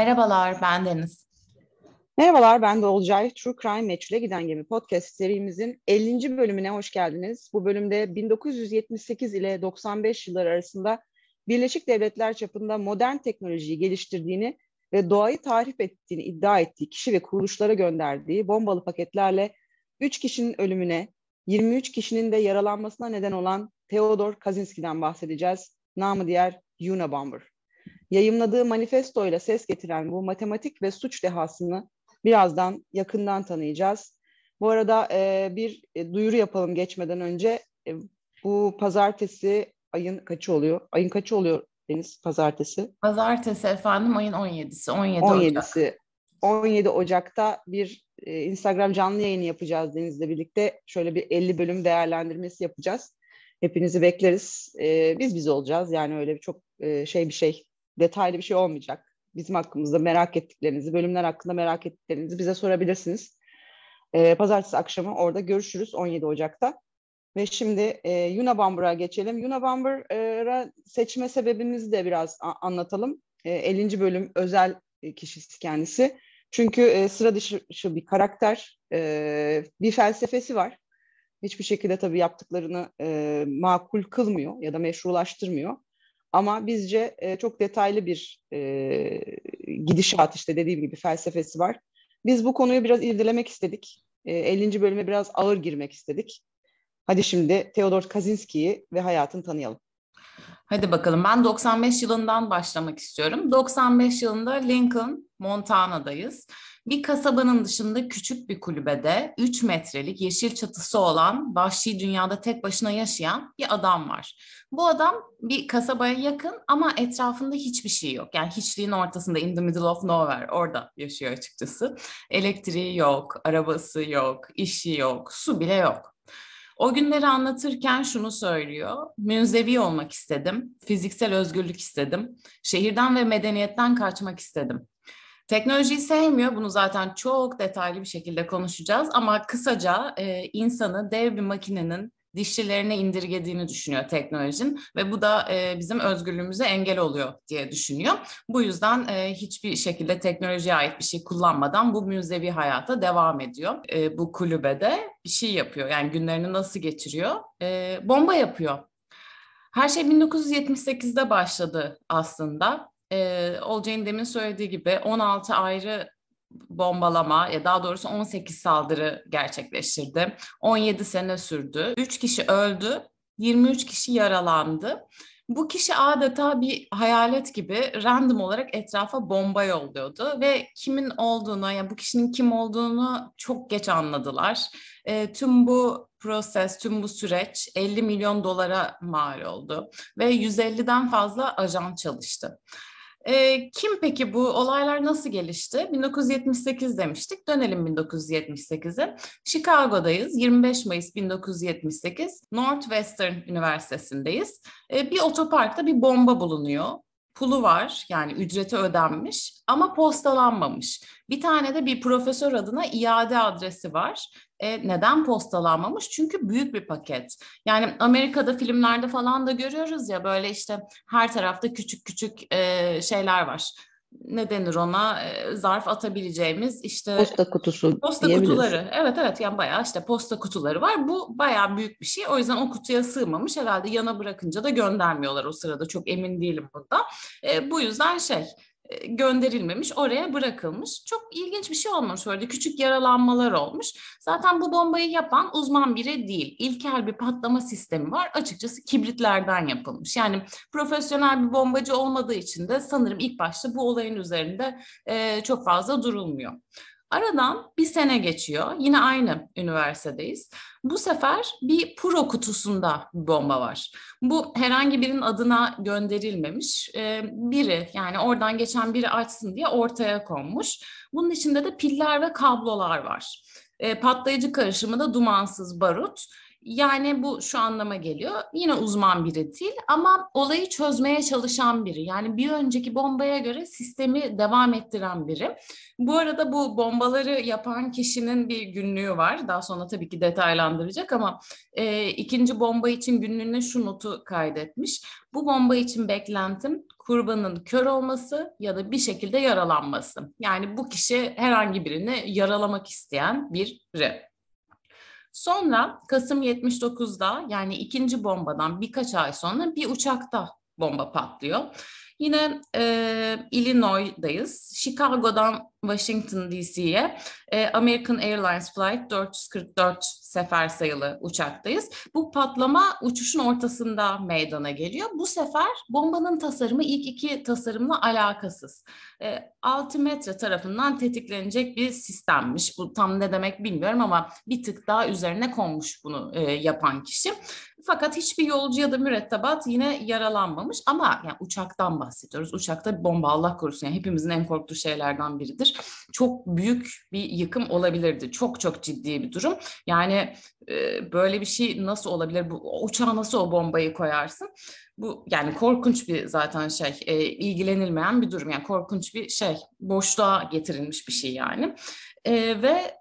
Merhabalar, ben Deniz. Merhabalar, ben de Olcay. True Crime Meçhule Giden Gemi podcast serimizin 50. bölümüne hoş geldiniz. Bu bölümde 1978 ile 95 yıllar arasında Birleşik Devletler çapında modern teknolojiyi geliştirdiğini ve doğayı tahrip ettiğini iddia ettiği kişi ve kuruluşlara gönderdiği bombalı paketlerle 3 kişinin ölümüne, 23 kişinin de yaralanmasına neden olan Theodor Kaczynski'den bahsedeceğiz. Namı diğer Unabomber. Yayımladığı manifestoyla ses getiren bu matematik ve suç dehasını birazdan yakından tanıyacağız. Bu arada e, bir e, duyuru yapalım geçmeden önce. E, bu pazartesi ayın kaçı oluyor? Ayın kaçı oluyor Deniz pazartesi? Pazartesi efendim ayın 17'si. 17, 17'si. Ocak. 17 Ocak'ta bir e, Instagram canlı yayını yapacağız Deniz'le birlikte. Şöyle bir 50 bölüm değerlendirmesi yapacağız. Hepinizi bekleriz. E, biz biz olacağız. Yani öyle bir çok e, şey bir şey, detaylı bir şey olmayacak bizim hakkımızda merak ettiklerinizi, bölümler hakkında merak ettiklerinizi bize sorabilirsiniz. E, Pazartesi akşamı orada görüşürüz 17 Ocak'ta. Ve şimdi e, Unabomber'a geçelim. Unabomber'a seçme sebebimizi de biraz anlatalım. E, 50. bölüm özel kişisi kendisi. Çünkü e, sıra dışı bir karakter, e, bir felsefesi var. Hiçbir şekilde tabii yaptıklarını e, makul kılmıyor ya da meşrulaştırmıyor. Ama bizce e, çok detaylı bir e, gidişat işte dediğim gibi felsefesi var. Biz bu konuyu biraz irdelemek istedik. E, 50. bölüme biraz ağır girmek istedik. Hadi şimdi Theodor Kaczynski'yi ve hayatını tanıyalım. Hadi bakalım ben 95 yılından başlamak istiyorum. 95 yılında Lincoln, Montana'dayız. Bir kasabanın dışında küçük bir kulübede 3 metrelik yeşil çatısı olan vahşi dünyada tek başına yaşayan bir adam var. Bu adam bir kasabaya yakın ama etrafında hiçbir şey yok. Yani hiçliğin ortasında in the middle of nowhere orada yaşıyor açıkçası. Elektriği yok, arabası yok, işi yok, su bile yok. O günleri anlatırken şunu söylüyor. Münzevi olmak istedim, fiziksel özgürlük istedim, şehirden ve medeniyetten kaçmak istedim. Teknolojiyi sevmiyor. Bunu zaten çok detaylı bir şekilde konuşacağız. Ama kısaca e, insanı dev bir makinenin dişçilerine indirgediğini düşünüyor teknolojinin ve bu da e, bizim özgürlüğümüze engel oluyor diye düşünüyor. Bu yüzden e, hiçbir şekilde teknolojiye ait bir şey kullanmadan bu müzevi hayata devam ediyor. E, bu kulübede bir şey yapıyor. Yani günlerini nasıl geçiriyor? E, bomba yapıyor. Her şey 1978'de başladı aslında e, Olcay'ın demin söylediği gibi 16 ayrı bombalama ya daha doğrusu 18 saldırı gerçekleştirdi. 17 sene sürdü. 3 kişi öldü, 23 kişi yaralandı. Bu kişi adeta bir hayalet gibi random olarak etrafa bomba yolluyordu ve kimin olduğunu, yani bu kişinin kim olduğunu çok geç anladılar. E, tüm bu proses, tüm bu süreç 50 milyon dolara mal oldu ve 150'den fazla ajan çalıştı. E, kim peki bu olaylar nasıl gelişti? 1978 demiştik. Dönelim 1978'e. Chicago'dayız. 25 Mayıs 1978. Northwestern Üniversitesi'ndeyiz. E, bir otoparkta bir bomba bulunuyor pulu var yani ücreti ödenmiş ama postalanmamış. Bir tane de bir profesör adına iade adresi var. E, neden postalanmamış? Çünkü büyük bir paket. Yani Amerika'da filmlerde falan da görüyoruz ya böyle işte her tarafta küçük küçük e, şeyler var ne denir ona e, zarf atabileceğimiz işte posta kutusu posta kutuları. Evet evet yani bayağı işte posta kutuları var. Bu bayağı büyük bir şey. O yüzden o kutuya sığmamış. Herhalde yana bırakınca da göndermiyorlar o sırada. Çok emin değilim bunda e, bu yüzden şey gönderilmemiş, oraya bırakılmış. Çok ilginç bir şey olmuş orada. Küçük yaralanmalar olmuş. Zaten bu bombayı yapan uzman biri değil. İlkel bir patlama sistemi var. Açıkçası kibritlerden yapılmış. Yani profesyonel bir bombacı olmadığı için de sanırım ilk başta bu olayın üzerinde e, çok fazla durulmuyor. Aradan bir sene geçiyor. Yine aynı üniversitedeyiz. Bu sefer bir pro kutusunda bomba var. Bu herhangi birinin adına gönderilmemiş. Ee, biri yani oradan geçen biri açsın diye ortaya konmuş. Bunun içinde de piller ve kablolar var. Ee, patlayıcı karışımı da dumansız barut. Yani bu şu anlama geliyor. Yine uzman biri değil ama olayı çözmeye çalışan biri. Yani bir önceki bombaya göre sistemi devam ettiren biri. Bu arada bu bombaları yapan kişinin bir günlüğü var. Daha sonra tabii ki detaylandıracak ama e, ikinci bomba için günlüğüne şu notu kaydetmiş. Bu bomba için beklentim kurbanın kör olması ya da bir şekilde yaralanması. Yani bu kişi herhangi birini yaralamak isteyen biri. Sonra Kasım 79'da yani ikinci bombadan birkaç ay sonra bir uçakta bomba patlıyor. Yine e, Illinois'dayız. Chicago'dan Washington DC'ye e, American Airlines Flight 444 sefer sayılı uçaktayız. Bu patlama uçuşun ortasında meydana geliyor. Bu sefer bombanın tasarımı ilk iki tasarımla alakasız. E, altimetre tarafından tetiklenecek bir sistemmiş. Bu tam ne demek bilmiyorum ama bir tık daha üzerine konmuş bunu e, yapan kişi. Fakat hiçbir yolcu ya da mürettebat yine yaralanmamış ama yani uçaktan bahsediyoruz. Uçakta bomba Allah korusun yani hepimizin en korktuğu şeylerden biridir. Çok büyük bir yıkım olabilirdi. Çok çok ciddi bir durum. Yani e, böyle bir şey nasıl olabilir? Bu uçağa nasıl o bombayı koyarsın? Bu yani korkunç bir zaten şey e, ilgilenilmeyen bir durum. Yani korkunç bir şey boşluğa getirilmiş bir şey yani. E, ve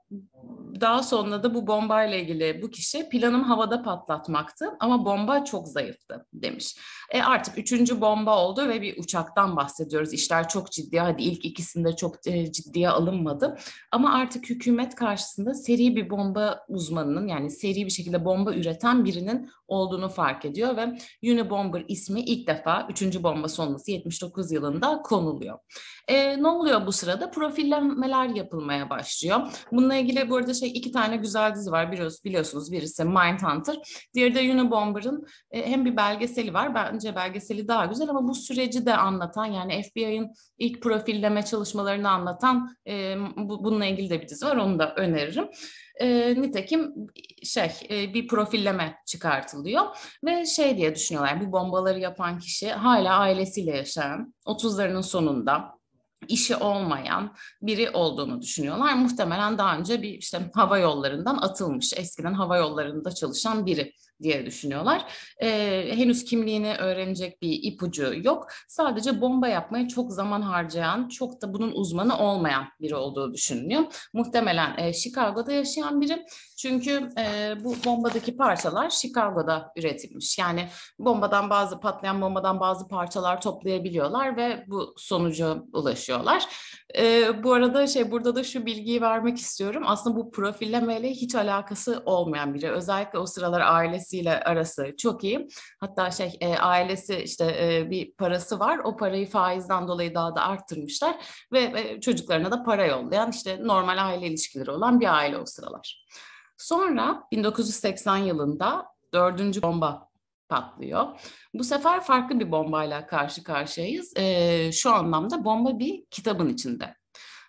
daha sonra da bu bombayla ilgili bu kişi planım havada patlatmaktı ama bomba çok zayıftı demiş. E artık üçüncü bomba oldu ve bir uçaktan bahsediyoruz. İşler çok ciddi. Hadi ilk ikisinde çok e, ciddiye alınmadı. Ama artık hükümet karşısında seri bir bomba uzmanının yani seri bir şekilde bomba üreten birinin olduğunu fark ediyor ve Unibomber ismi ilk defa üçüncü bomba sonrası 79 yılında konuluyor. E, ne oluyor bu sırada? Profillemeler yapılmaya başlıyor. Bununla ilgili arada şey iki tane güzel dizi var biliyorsunuz, biliyorsunuz birisi Mindhunter, diğeri de Unibomber'ın e, hem bir belgeseli var. Bence belgeseli daha güzel ama bu süreci de anlatan yani FBI'ın ilk profilleme çalışmalarını anlatan e, bu, bununla ilgili de bir dizi var. Onu da öneririm. E, nitekim şey e, bir profilleme çıkartılıyor ve şey diye düşünüyorlar bu bombaları yapan kişi hala ailesiyle yaşayan 30'larının sonunda işi olmayan biri olduğunu düşünüyorlar. Muhtemelen daha önce bir işte hava yollarından atılmış, eskiden hava yollarında çalışan biri diye düşünüyorlar. Ee, henüz kimliğini öğrenecek bir ipucu yok. Sadece bomba yapmaya çok zaman harcayan, çok da bunun uzmanı olmayan biri olduğu düşünülüyor. Muhtemelen e, Chicago'da yaşayan biri. Çünkü e, bu bombadaki parçalar Chicago'da üretilmiş. Yani bombadan bazı patlayan bombadan bazı parçalar toplayabiliyorlar ve bu sonuca ulaşıyorlar. E, bu arada şey burada da şu bilgiyi vermek istiyorum. Aslında bu profillemeyle hiç alakası olmayan biri. Özellikle o sıralar ailesiyle arası çok iyi. Hatta şey e, ailesi işte e, bir parası var. O parayı faizden dolayı daha da arttırmışlar ve e, çocuklarına da para yollayan işte normal aile ilişkileri olan bir aile o sıralar. Sonra 1980 yılında dördüncü bomba patlıyor. Bu sefer farklı bir bombayla karşı karşıyayız. Ee, şu anlamda bomba bir kitabın içinde.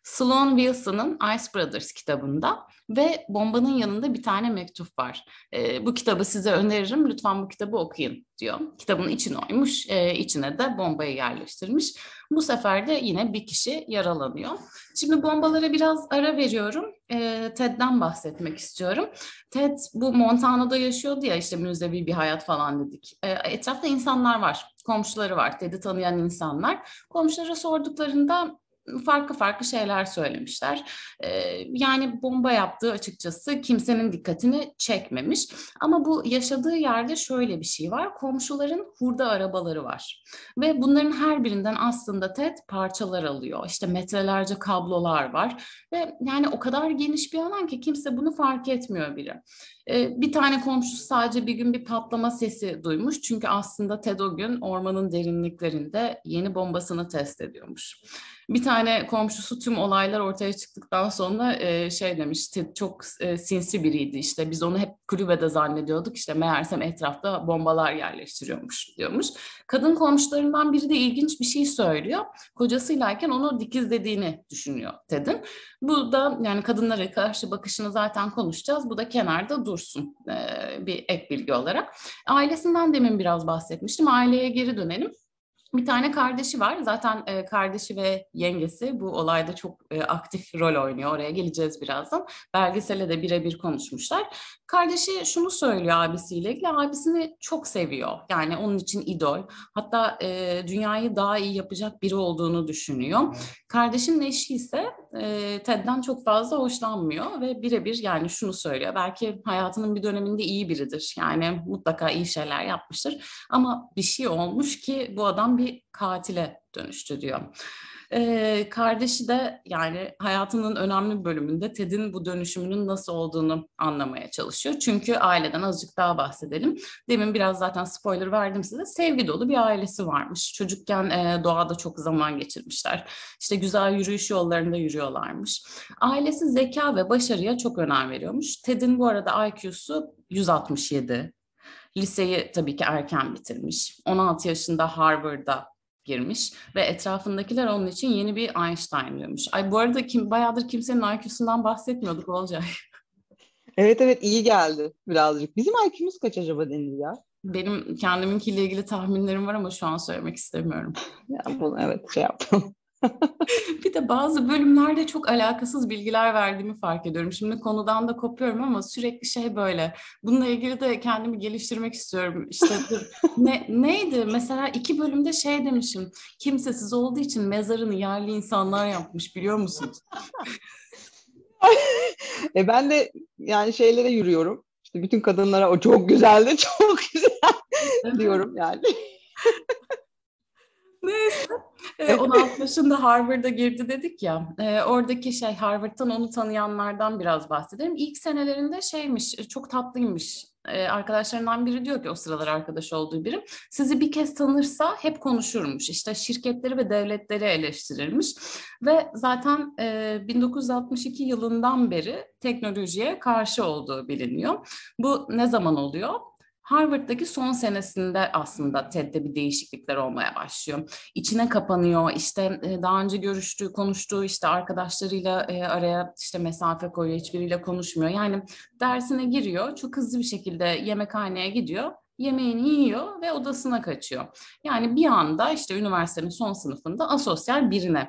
Sloan Wilson'ın Ice Brothers kitabında ve bombanın yanında bir tane mektup var. E, bu kitabı size öneririm, lütfen bu kitabı okuyun diyor. Kitabın içine oymuş, e, içine de bombayı yerleştirmiş. Bu sefer de yine bir kişi yaralanıyor. Şimdi bombalara biraz ara veriyorum. E, Ted'den bahsetmek istiyorum. Ted bu Montana'da yaşıyordu ya işte müzevi bir hayat falan dedik. E, etrafta insanlar var, komşuları var, Ted'i tanıyan insanlar. Komşulara sorduklarında farklı farklı şeyler söylemişler. Ee, yani bomba yaptığı açıkçası kimsenin dikkatini çekmemiş. Ama bu yaşadığı yerde şöyle bir şey var. Komşuların hurda arabaları var. Ve bunların her birinden aslında TED parçalar alıyor. İşte metrelerce kablolar var. Ve yani o kadar geniş bir alan ki kimse bunu fark etmiyor bile. Ee, bir tane komşusu sadece bir gün bir patlama sesi duymuş. Çünkü aslında Ted o gün ormanın derinliklerinde yeni bombasını test ediyormuş. Bir tane komşusu tüm olaylar ortaya çıktıktan sonra e, şey demişti çok e, sinsi biriydi işte biz onu hep kulübede zannediyorduk işte meğersem etrafta bombalar yerleştiriyormuş diyormuş. Kadın komşularından biri de ilginç bir şey söylüyor. Kocasıylayken onu dikizlediğini düşünüyor Ted'in. Bu da yani kadınlara karşı bakışını zaten konuşacağız. Bu da kenarda dursun e, bir ek bilgi olarak. Ailesinden demin biraz bahsetmiştim. Aileye geri dönelim. Bir tane kardeşi var. Zaten e, kardeşi ve yengesi bu olayda çok e, aktif rol oynuyor. Oraya geleceğiz birazdan. Belgesele de birebir konuşmuşlar. Kardeşi şunu söylüyor abisiyle ilgili. Abisini çok seviyor. Yani onun için idol. Hatta e, dünyayı daha iyi yapacak biri olduğunu düşünüyor. Kardeşinin eşi ise e, Ted'den çok fazla hoşlanmıyor ve birebir yani şunu söylüyor. Belki hayatının bir döneminde iyi biridir. Yani mutlaka iyi şeyler yapmıştır. Ama bir şey olmuş ki bu adam bir katile dönüştü diyor. Ee, kardeşi de yani hayatının önemli bölümünde Ted'in bu dönüşümünün nasıl olduğunu anlamaya çalışıyor. Çünkü aileden azıcık daha bahsedelim. Demin biraz zaten spoiler verdim size. Sevgi dolu bir ailesi varmış. Çocukken e, doğada çok zaman geçirmişler. İşte güzel yürüyüş yollarında yürüyorlarmış. Ailesi zeka ve başarıya çok önem veriyormuş. Ted'in bu arada IQ'su 167. Liseyi tabii ki erken bitirmiş. 16 yaşında Harvard'da girmiş ve etrafındakiler onun için yeni bir Einstein diyormuş. Ay bu arada kim bayağıdır kimsenin IQ'sundan bahsetmiyorduk olacak. Evet evet iyi geldi birazcık. Bizim IQ'muz kaç acaba Deniz ya? Benim kendiminkiyle ilgili tahminlerim var ama şu an söylemek istemiyorum. Ya bunu evet şey yapalım. bir de bazı bölümlerde çok alakasız bilgiler verdiğimi fark ediyorum. Şimdi konudan da kopuyorum ama sürekli şey böyle. Bununla ilgili de kendimi geliştirmek istiyorum. İşte ne, neydi? Mesela iki bölümde şey demişim. Kimsesiz olduğu için mezarını yerli insanlar yapmış biliyor musunuz? e ben de yani şeylere yürüyorum. İşte bütün kadınlara o çok güzeldi, çok güzel diyorum yani. Neyse. 16 yaşında Harvard'a girdi dedik ya. E, oradaki şey Harvard'dan onu tanıyanlardan biraz bahsedelim. İlk senelerinde şeymiş, çok tatlıymış. E, arkadaşlarından biri diyor ki o sıralar arkadaş olduğu biri. Sizi bir kez tanırsa hep konuşurmuş. İşte şirketleri ve devletleri eleştirirmiş. Ve zaten e, 1962 yılından beri teknolojiye karşı olduğu biliniyor. Bu ne zaman oluyor? Harvard'daki son senesinde aslında TED'de bir değişiklikler olmaya başlıyor. İçine kapanıyor, işte e, daha önce görüştüğü, konuştuğu işte arkadaşlarıyla e, araya işte mesafe koyuyor, hiçbiriyle konuşmuyor. Yani dersine giriyor, çok hızlı bir şekilde yemekhaneye gidiyor, yemeğini yiyor ve odasına kaçıyor. Yani bir anda işte üniversitenin son sınıfında asosyal birine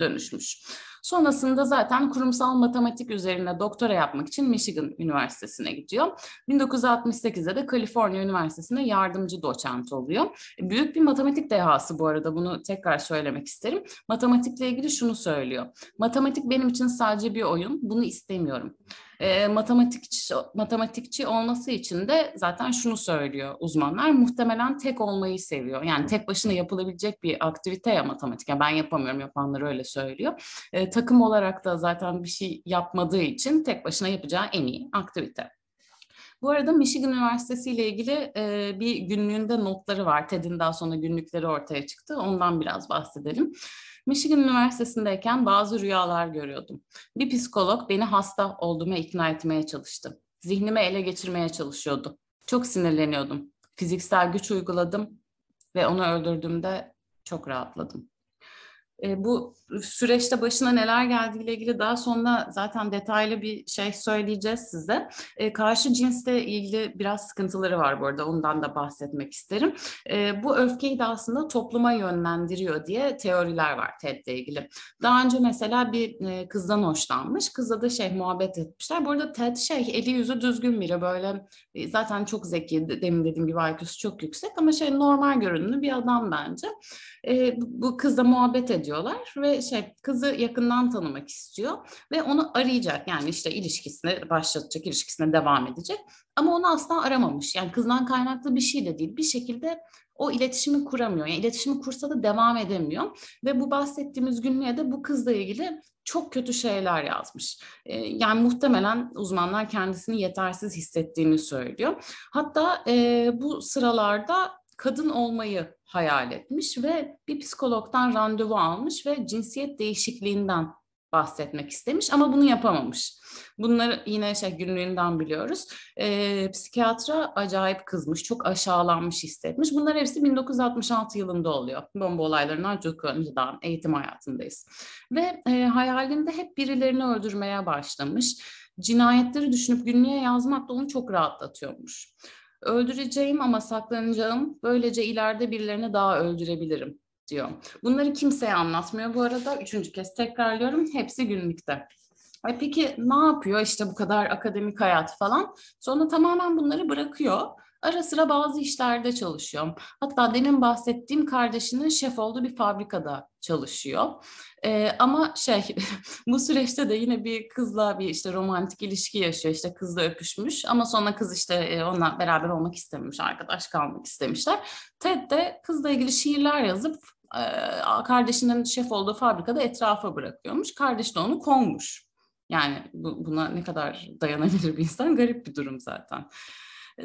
dönüşmüş. Sonrasında zaten kurumsal matematik üzerine doktora yapmak için Michigan Üniversitesi'ne gidiyor. 1968'de de Kaliforniya Üniversitesi'nde yardımcı doçent oluyor. Büyük bir matematik dehası bu arada bunu tekrar söylemek isterim. Matematikle ilgili şunu söylüyor. Matematik benim için sadece bir oyun. Bunu istemiyorum. E, matematikçi, matematikçi olması için de zaten şunu söylüyor uzmanlar. Muhtemelen tek olmayı seviyor. Yani tek başına yapılabilecek bir aktivite ya matematik. Yani ben yapamıyorum yapanlar öyle söylüyor. E, takım olarak da zaten bir şey yapmadığı için tek başına yapacağı en iyi aktivite. Bu arada Michigan Üniversitesi ile ilgili e, bir günlüğünde notları var. TED'in daha sonra günlükleri ortaya çıktı. Ondan biraz bahsedelim. Michigan Üniversitesi'ndeyken bazı rüyalar görüyordum. Bir psikolog beni hasta olduğuma ikna etmeye çalıştı. Zihnimi ele geçirmeye çalışıyordu. Çok sinirleniyordum. Fiziksel güç uyguladım ve onu öldürdüğümde çok rahatladım. E, bu süreçte başına neler geldiğiyle ilgili daha sonra zaten detaylı bir şey söyleyeceğiz size. E, karşı cinsle ilgili biraz sıkıntıları var bu arada ondan da bahsetmek isterim. E, bu öfkeyi de aslında topluma yönlendiriyor diye teoriler var TED'le ilgili. Daha önce mesela bir e, kızdan hoşlanmış. Kızla da şey muhabbet etmişler. Bu arada TED şey eli yüzü düzgün biri böyle e, zaten çok zeki demin dediğim gibi IQ'su çok yüksek ama şey normal görünümlü bir adam bence. E, bu kızla muhabbet ediyorlar ve şey kızı yakından tanımak istiyor ve onu arayacak yani işte ilişkisine başlatacak, ilişkisine devam edecek. Ama onu asla aramamış. Yani kızdan kaynaklı bir şey de değil. Bir şekilde o iletişimi kuramıyor. Yani iletişimi kursa da devam edemiyor. Ve bu bahsettiğimiz günlüğe de bu kızla ilgili çok kötü şeyler yazmış. Ee, yani muhtemelen uzmanlar kendisini yetersiz hissettiğini söylüyor. Hatta e, bu sıralarda kadın olmayı hayal etmiş ve bir psikologdan randevu almış ve cinsiyet değişikliğinden bahsetmek istemiş ama bunu yapamamış. Bunları yine şey günlüğünden biliyoruz. E, psikiyatra acayip kızmış, çok aşağılanmış hissetmiş. Bunlar hepsi 1966 yılında oluyor. Bomba olaylarından çok önceden eğitim hayatındayız. Ve e, hayalinde hep birilerini öldürmeye başlamış. Cinayetleri düşünüp günlüğe yazmak da onu çok rahatlatıyormuş. Öldüreceğim ama saklanacağım. Böylece ileride birilerini daha öldürebilirim diyor. Bunları kimseye anlatmıyor bu arada. Üçüncü kez tekrarlıyorum. Hepsi günlükte. Ay peki ne yapıyor işte bu kadar akademik hayat falan? Sonra tamamen bunları bırakıyor. Ara sıra bazı işlerde çalışıyor. Hatta demin bahsettiğim kardeşinin şef olduğu bir fabrikada çalışıyor. Ee, ama şey bu süreçte de yine bir kızla bir işte romantik ilişki yaşıyor. İşte kızla öpüşmüş ama sonra kız işte e, onunla beraber olmak istememiş, arkadaş kalmak istemişler. Ted de kızla ilgili şiirler yazıp e, kardeşinin şef olduğu fabrikada etrafa bırakıyormuş. Kardeş de onu kovmuş. Yani bu, buna ne kadar dayanabilir bir insan garip bir durum zaten.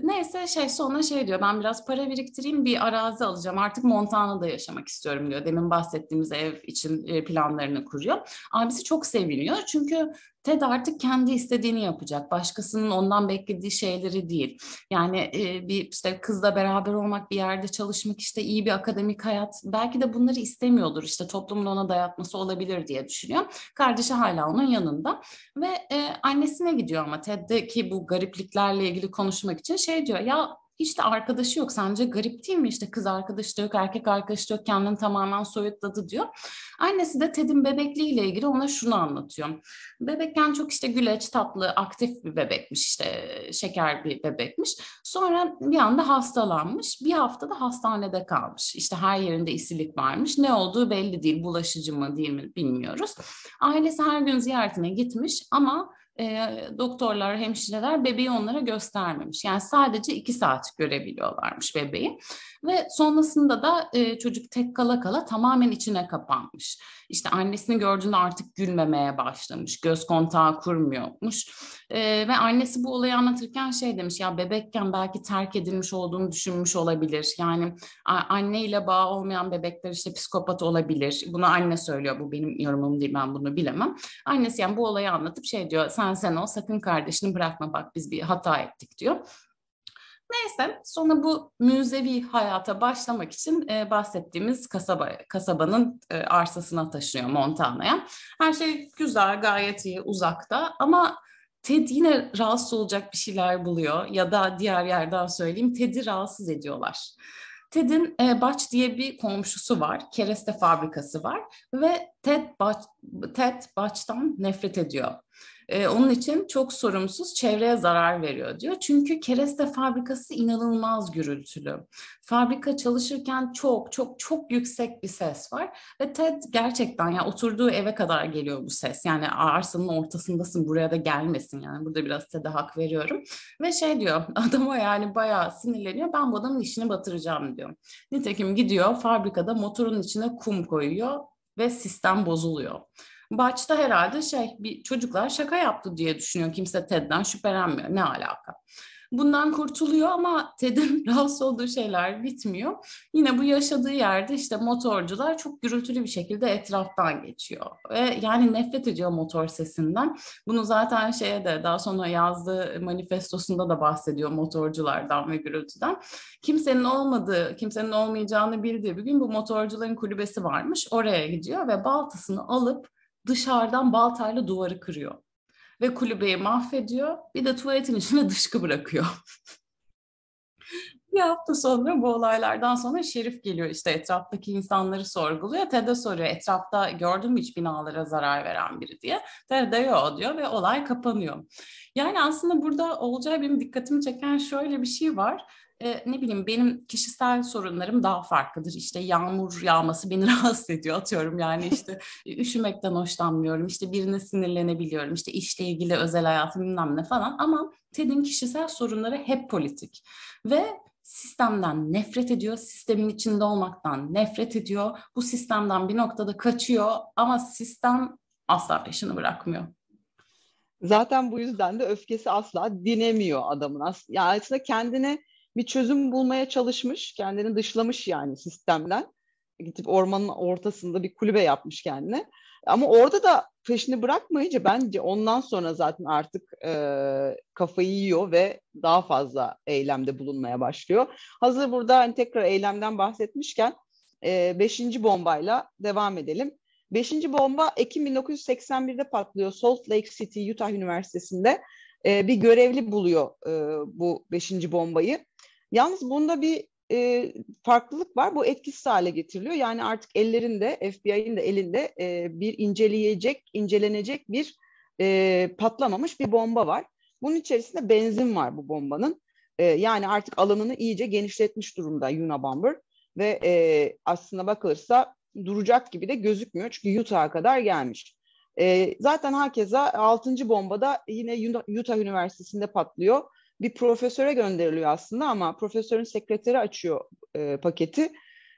Neyse şey sonra şey diyor ben biraz para biriktireyim bir arazi alacağım artık Montana'da yaşamak istiyorum diyor. Demin bahsettiğimiz ev için e, planlarını kuruyor. Abisi çok seviniyor çünkü Ted artık kendi istediğini yapacak. Başkasının ondan beklediği şeyleri değil. Yani e, bir işte kızla beraber olmak, bir yerde çalışmak, işte iyi bir akademik hayat. Belki de bunları istemiyordur. İşte toplumun ona dayatması olabilir diye düşünüyor. Kardeşi hala onun yanında ve e, annesine gidiyor ama Ted'deki bu garipliklerle ilgili konuşmak için şey diyor. Ya hiç de arkadaşı yok. Sence garip değil mi? İşte kız arkadaşı da yok, erkek arkadaşı da yok. Kendini tamamen soyutladı diyor. Annesi de Ted'in bebekliğiyle ilgili ona şunu anlatıyor. Bebekken çok işte güleç, tatlı, aktif bir bebekmiş. işte şeker bir bebekmiş. Sonra bir anda hastalanmış. Bir hafta da hastanede kalmış. İşte her yerinde isilik varmış. Ne olduğu belli değil. Bulaşıcı mı değil mi bilmiyoruz. Ailesi her gün ziyaretine gitmiş ama e, doktorlar, hemşireler bebeği onlara göstermemiş. Yani sadece iki saat görebiliyorlarmış bebeği. Ve sonrasında da e, çocuk tek kala kala tamamen içine kapanmış. İşte annesini gördüğünde artık gülmemeye başlamış, göz kontağı kurmuyormuş. E, ve annesi bu olayı anlatırken şey demiş, ya bebekken belki terk edilmiş olduğunu düşünmüş olabilir. Yani anne ile bağ olmayan bebekler işte psikopat olabilir. Bunu anne söylüyor, bu benim yorumum değil, ben bunu bilemem. Annesi yani bu olayı anlatıp şey diyor, sen sen ol, sakın kardeşini bırakma bak biz bir hata ettik diyor. Neyse sonra bu müzevi hayata başlamak için e, bahsettiğimiz kasaba kasabanın e, arsasına taşınıyor Montana'ya. Her şey güzel, gayet iyi, uzakta ama Ted yine rahatsız olacak bir şeyler buluyor ya da diğer yerden söyleyeyim Ted'i rahatsız ediyorlar. Ted'in e, Baç diye bir komşusu var. Kereste fabrikası var ve Ted Baç, Ted Baç'tan nefret ediyor. E, onun için çok sorumsuz, çevreye zarar veriyor diyor. Çünkü kereste fabrikası inanılmaz gürültülü. Fabrika çalışırken çok çok çok yüksek bir ses var ve Ted gerçekten ya yani oturduğu eve kadar geliyor bu ses. Yani arsanın ortasındasın buraya da gelmesin yani. Burada biraz Ted'e hak veriyorum. Ve şey diyor adama yani bayağı sinirleniyor. Ben bu adamın işini batıracağım diyor. Nitekim gidiyor fabrikada motorun içine kum koyuyor ve sistem bozuluyor. Başta herhalde şey bir çocuklar şaka yaptı diye düşünüyor. Kimse Ted'den şüphelenmiyor. Ne alaka? Bundan kurtuluyor ama Ted'in rahatsız olduğu şeyler bitmiyor. Yine bu yaşadığı yerde işte motorcular çok gürültülü bir şekilde etraftan geçiyor. Ve yani nefret ediyor motor sesinden. Bunu zaten şeye de daha sonra yazdığı manifestosunda da bahsediyor motorculardan ve gürültüden. Kimsenin olmadığı, kimsenin olmayacağını bildiği bir gün bu motorcuların kulübesi varmış. Oraya gidiyor ve baltasını alıp dışarıdan baltayla duvarı kırıyor. Ve kulübeyi mahvediyor. Bir de tuvaletin içine dışkı bırakıyor. bir hafta sonra bu olaylardan sonra Şerif geliyor işte etraftaki insanları sorguluyor. Ted'e soruyor etrafta gördün mü hiç binalara zarar veren biri diye. Ted yok diyor ve olay kapanıyor. Yani aslında burada olacağı benim dikkatimi çeken şöyle bir şey var e, ne bileyim benim kişisel sorunlarım daha farklıdır. İşte yağmur yağması beni rahatsız ediyor atıyorum yani işte üşümekten hoşlanmıyorum. İşte birine sinirlenebiliyorum. İşte işle ilgili özel hayatım bilmem ne falan ama Ted'in kişisel sorunları hep politik. Ve sistemden nefret ediyor, sistemin içinde olmaktan nefret ediyor. Bu sistemden bir noktada kaçıyor ama sistem asla peşini bırakmıyor. Zaten bu yüzden de öfkesi asla dinemiyor adamın. Yani aslında kendini bir çözüm bulmaya çalışmış, kendini dışlamış yani sistemden. Gidip ormanın ortasında bir kulübe yapmış kendine. Ama orada da peşini bırakmayınca bence ondan sonra zaten artık e, kafayı yiyor ve daha fazla eylemde bulunmaya başlıyor. Hazır burada hani tekrar eylemden bahsetmişken e, beşinci bombayla devam edelim. Beşinci bomba Ekim 1981'de patlıyor Salt Lake City, Utah Üniversitesi'nde. E, bir görevli buluyor e, bu beşinci bombayı Yalnız bunda bir e, farklılık var. Bu etkisiz hale getiriliyor. Yani artık ellerinde, FBI'nin de elinde e, bir inceleyecek, incelenecek bir e, patlamamış bir bomba var. Bunun içerisinde benzin var bu bombanın. E, yani artık alanını iyice genişletmiş durumda Unabomber ve e, aslında bakılırsa duracak gibi de gözükmüyor çünkü Utah'a kadar gelmiş. E, zaten herkese 6. bombada yine Utah Üniversitesi'nde patlıyor. Bir profesöre gönderiliyor aslında ama profesörün sekreteri açıyor e, paketi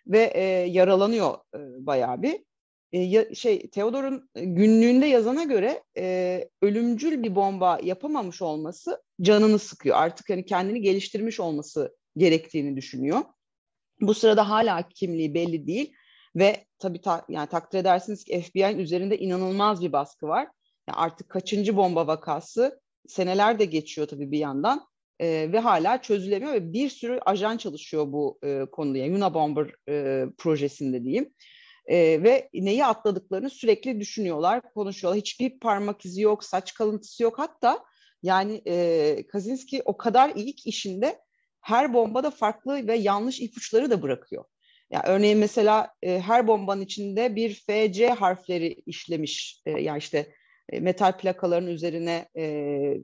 ve e, yaralanıyor e, bayağı bir. E, ya, şey Theodor'un günlüğünde yazana göre e, ölümcül bir bomba yapamamış olması canını sıkıyor. Artık hani kendini geliştirmiş olması gerektiğini düşünüyor. Bu sırada hala kimliği belli değil ve tabii ta, yani takdir edersiniz ki FBI'nin üzerinde inanılmaz bir baskı var. Yani artık kaçıncı bomba vakası seneler de geçiyor tabii bir yandan e, ve hala çözülemiyor ve bir sürü ajan çalışıyor bu e, konuda. Yani Unabomber e, projesinde diyeyim. E, ve neyi atladıklarını sürekli düşünüyorlar, konuşuyorlar. Hiçbir parmak izi yok, saç kalıntısı yok. Hatta yani e, Kaczynski o kadar ilk işinde her bombada farklı ve yanlış ipuçları da bırakıyor. Yani örneğin mesela e, her bombanın içinde bir FC harfleri işlemiş. E, yani işte e, metal plakaların üzerine e,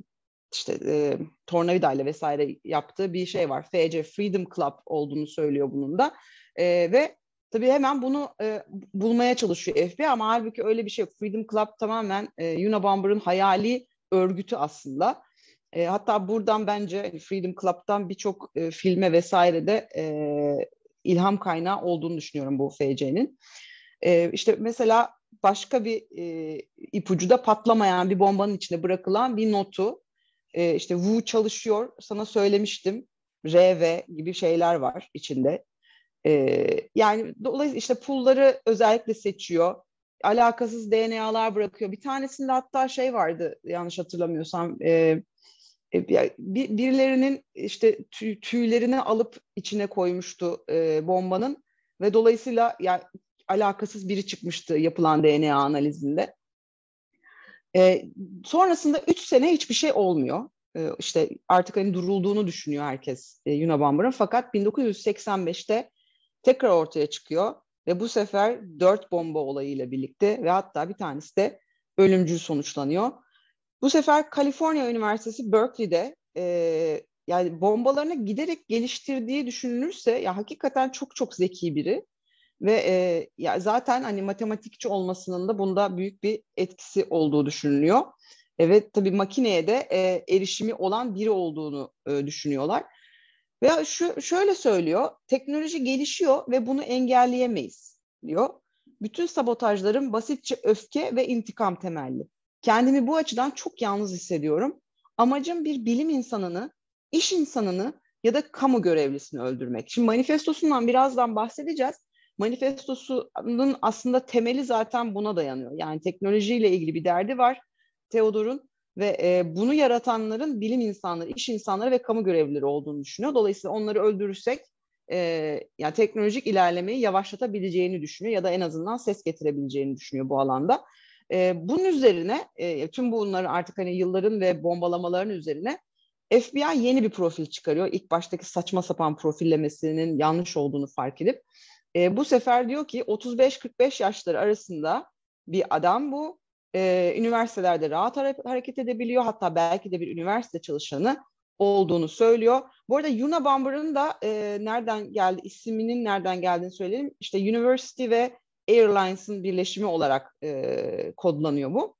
işte e, tornavidayla vesaire yaptığı bir şey var. FC Freedom Club olduğunu söylüyor bunun da. E, ve tabii hemen bunu e, bulmaya çalışıyor FBI ama halbuki öyle bir şey yok. Freedom Club tamamen e, Unabomber'ın hayali örgütü aslında. E, hatta buradan bence hani Freedom Club'dan birçok e, filme vesaire de e, ilham kaynağı olduğunu düşünüyorum bu FC'nin. E, işte mesela başka bir e, ipucu da patlamayan bir bombanın içine bırakılan bir notu. E, işte Wu çalışıyor, sana söylemiştim. RV gibi şeyler var içinde. E, yani dolayısıyla işte pulları özellikle seçiyor. Alakasız DNA'lar bırakıyor. Bir tanesinde hatta şey vardı yanlış hatırlamıyorsam. E, e, birilerinin işte tüy, tüylerini alıp içine koymuştu e, bombanın ve dolayısıyla yani alakasız biri çıkmıştı yapılan DNA analizinde. E, sonrasında üç sene hiçbir şey olmuyor. E, işte artık hani durulduğunu düşünüyor herkes e, Unabomber'ın. Fakat 1985'te tekrar ortaya çıkıyor ve bu sefer dört bomba olayıyla birlikte ve hatta bir tanesi de ölümcül sonuçlanıyor. Bu sefer Kaliforniya Üniversitesi Berkeley'de e, yani bombalarını giderek geliştirdiği düşünülürse ya hakikaten çok çok zeki biri ve e, ya zaten hani matematikçi olmasının da bunda büyük bir etkisi olduğu düşünülüyor. Evet tabii makineye de e, erişimi olan biri olduğunu e, düşünüyorlar. Ve şu şöyle söylüyor, teknoloji gelişiyor ve bunu engelleyemeyiz diyor. Bütün sabotajların basitçe öfke ve intikam temelli. Kendimi bu açıdan çok yalnız hissediyorum. Amacım bir bilim insanını, iş insanını ya da kamu görevlisini öldürmek. Şimdi manifestosundan birazdan bahsedeceğiz. Manifestosunun aslında temeli zaten buna dayanıyor. Yani teknolojiyle ilgili bir derdi var Theodor'un ve e, bunu yaratanların bilim insanları, iş insanları ve kamu görevlileri olduğunu düşünüyor. Dolayısıyla onları öldürürsek e, yani teknolojik ilerlemeyi yavaşlatabileceğini düşünüyor ya da en azından ses getirebileceğini düşünüyor bu alanda. E, bunun üzerine e, tüm bunların artık hani yılların ve bombalamaların üzerine FBI yeni bir profil çıkarıyor. İlk baştaki saçma sapan profillemesinin yanlış olduğunu fark edip e, bu sefer diyor ki 35-45 yaşları arasında bir adam bu. E, üniversitelerde rahat hareket edebiliyor. Hatta belki de bir üniversite çalışanı olduğunu söylüyor. Bu arada Yuna Bomber'ın da e, nereden geldi, isminin nereden geldiğini söyleyelim. İşte University ve Airlines'ın birleşimi olarak e, kodlanıyor bu.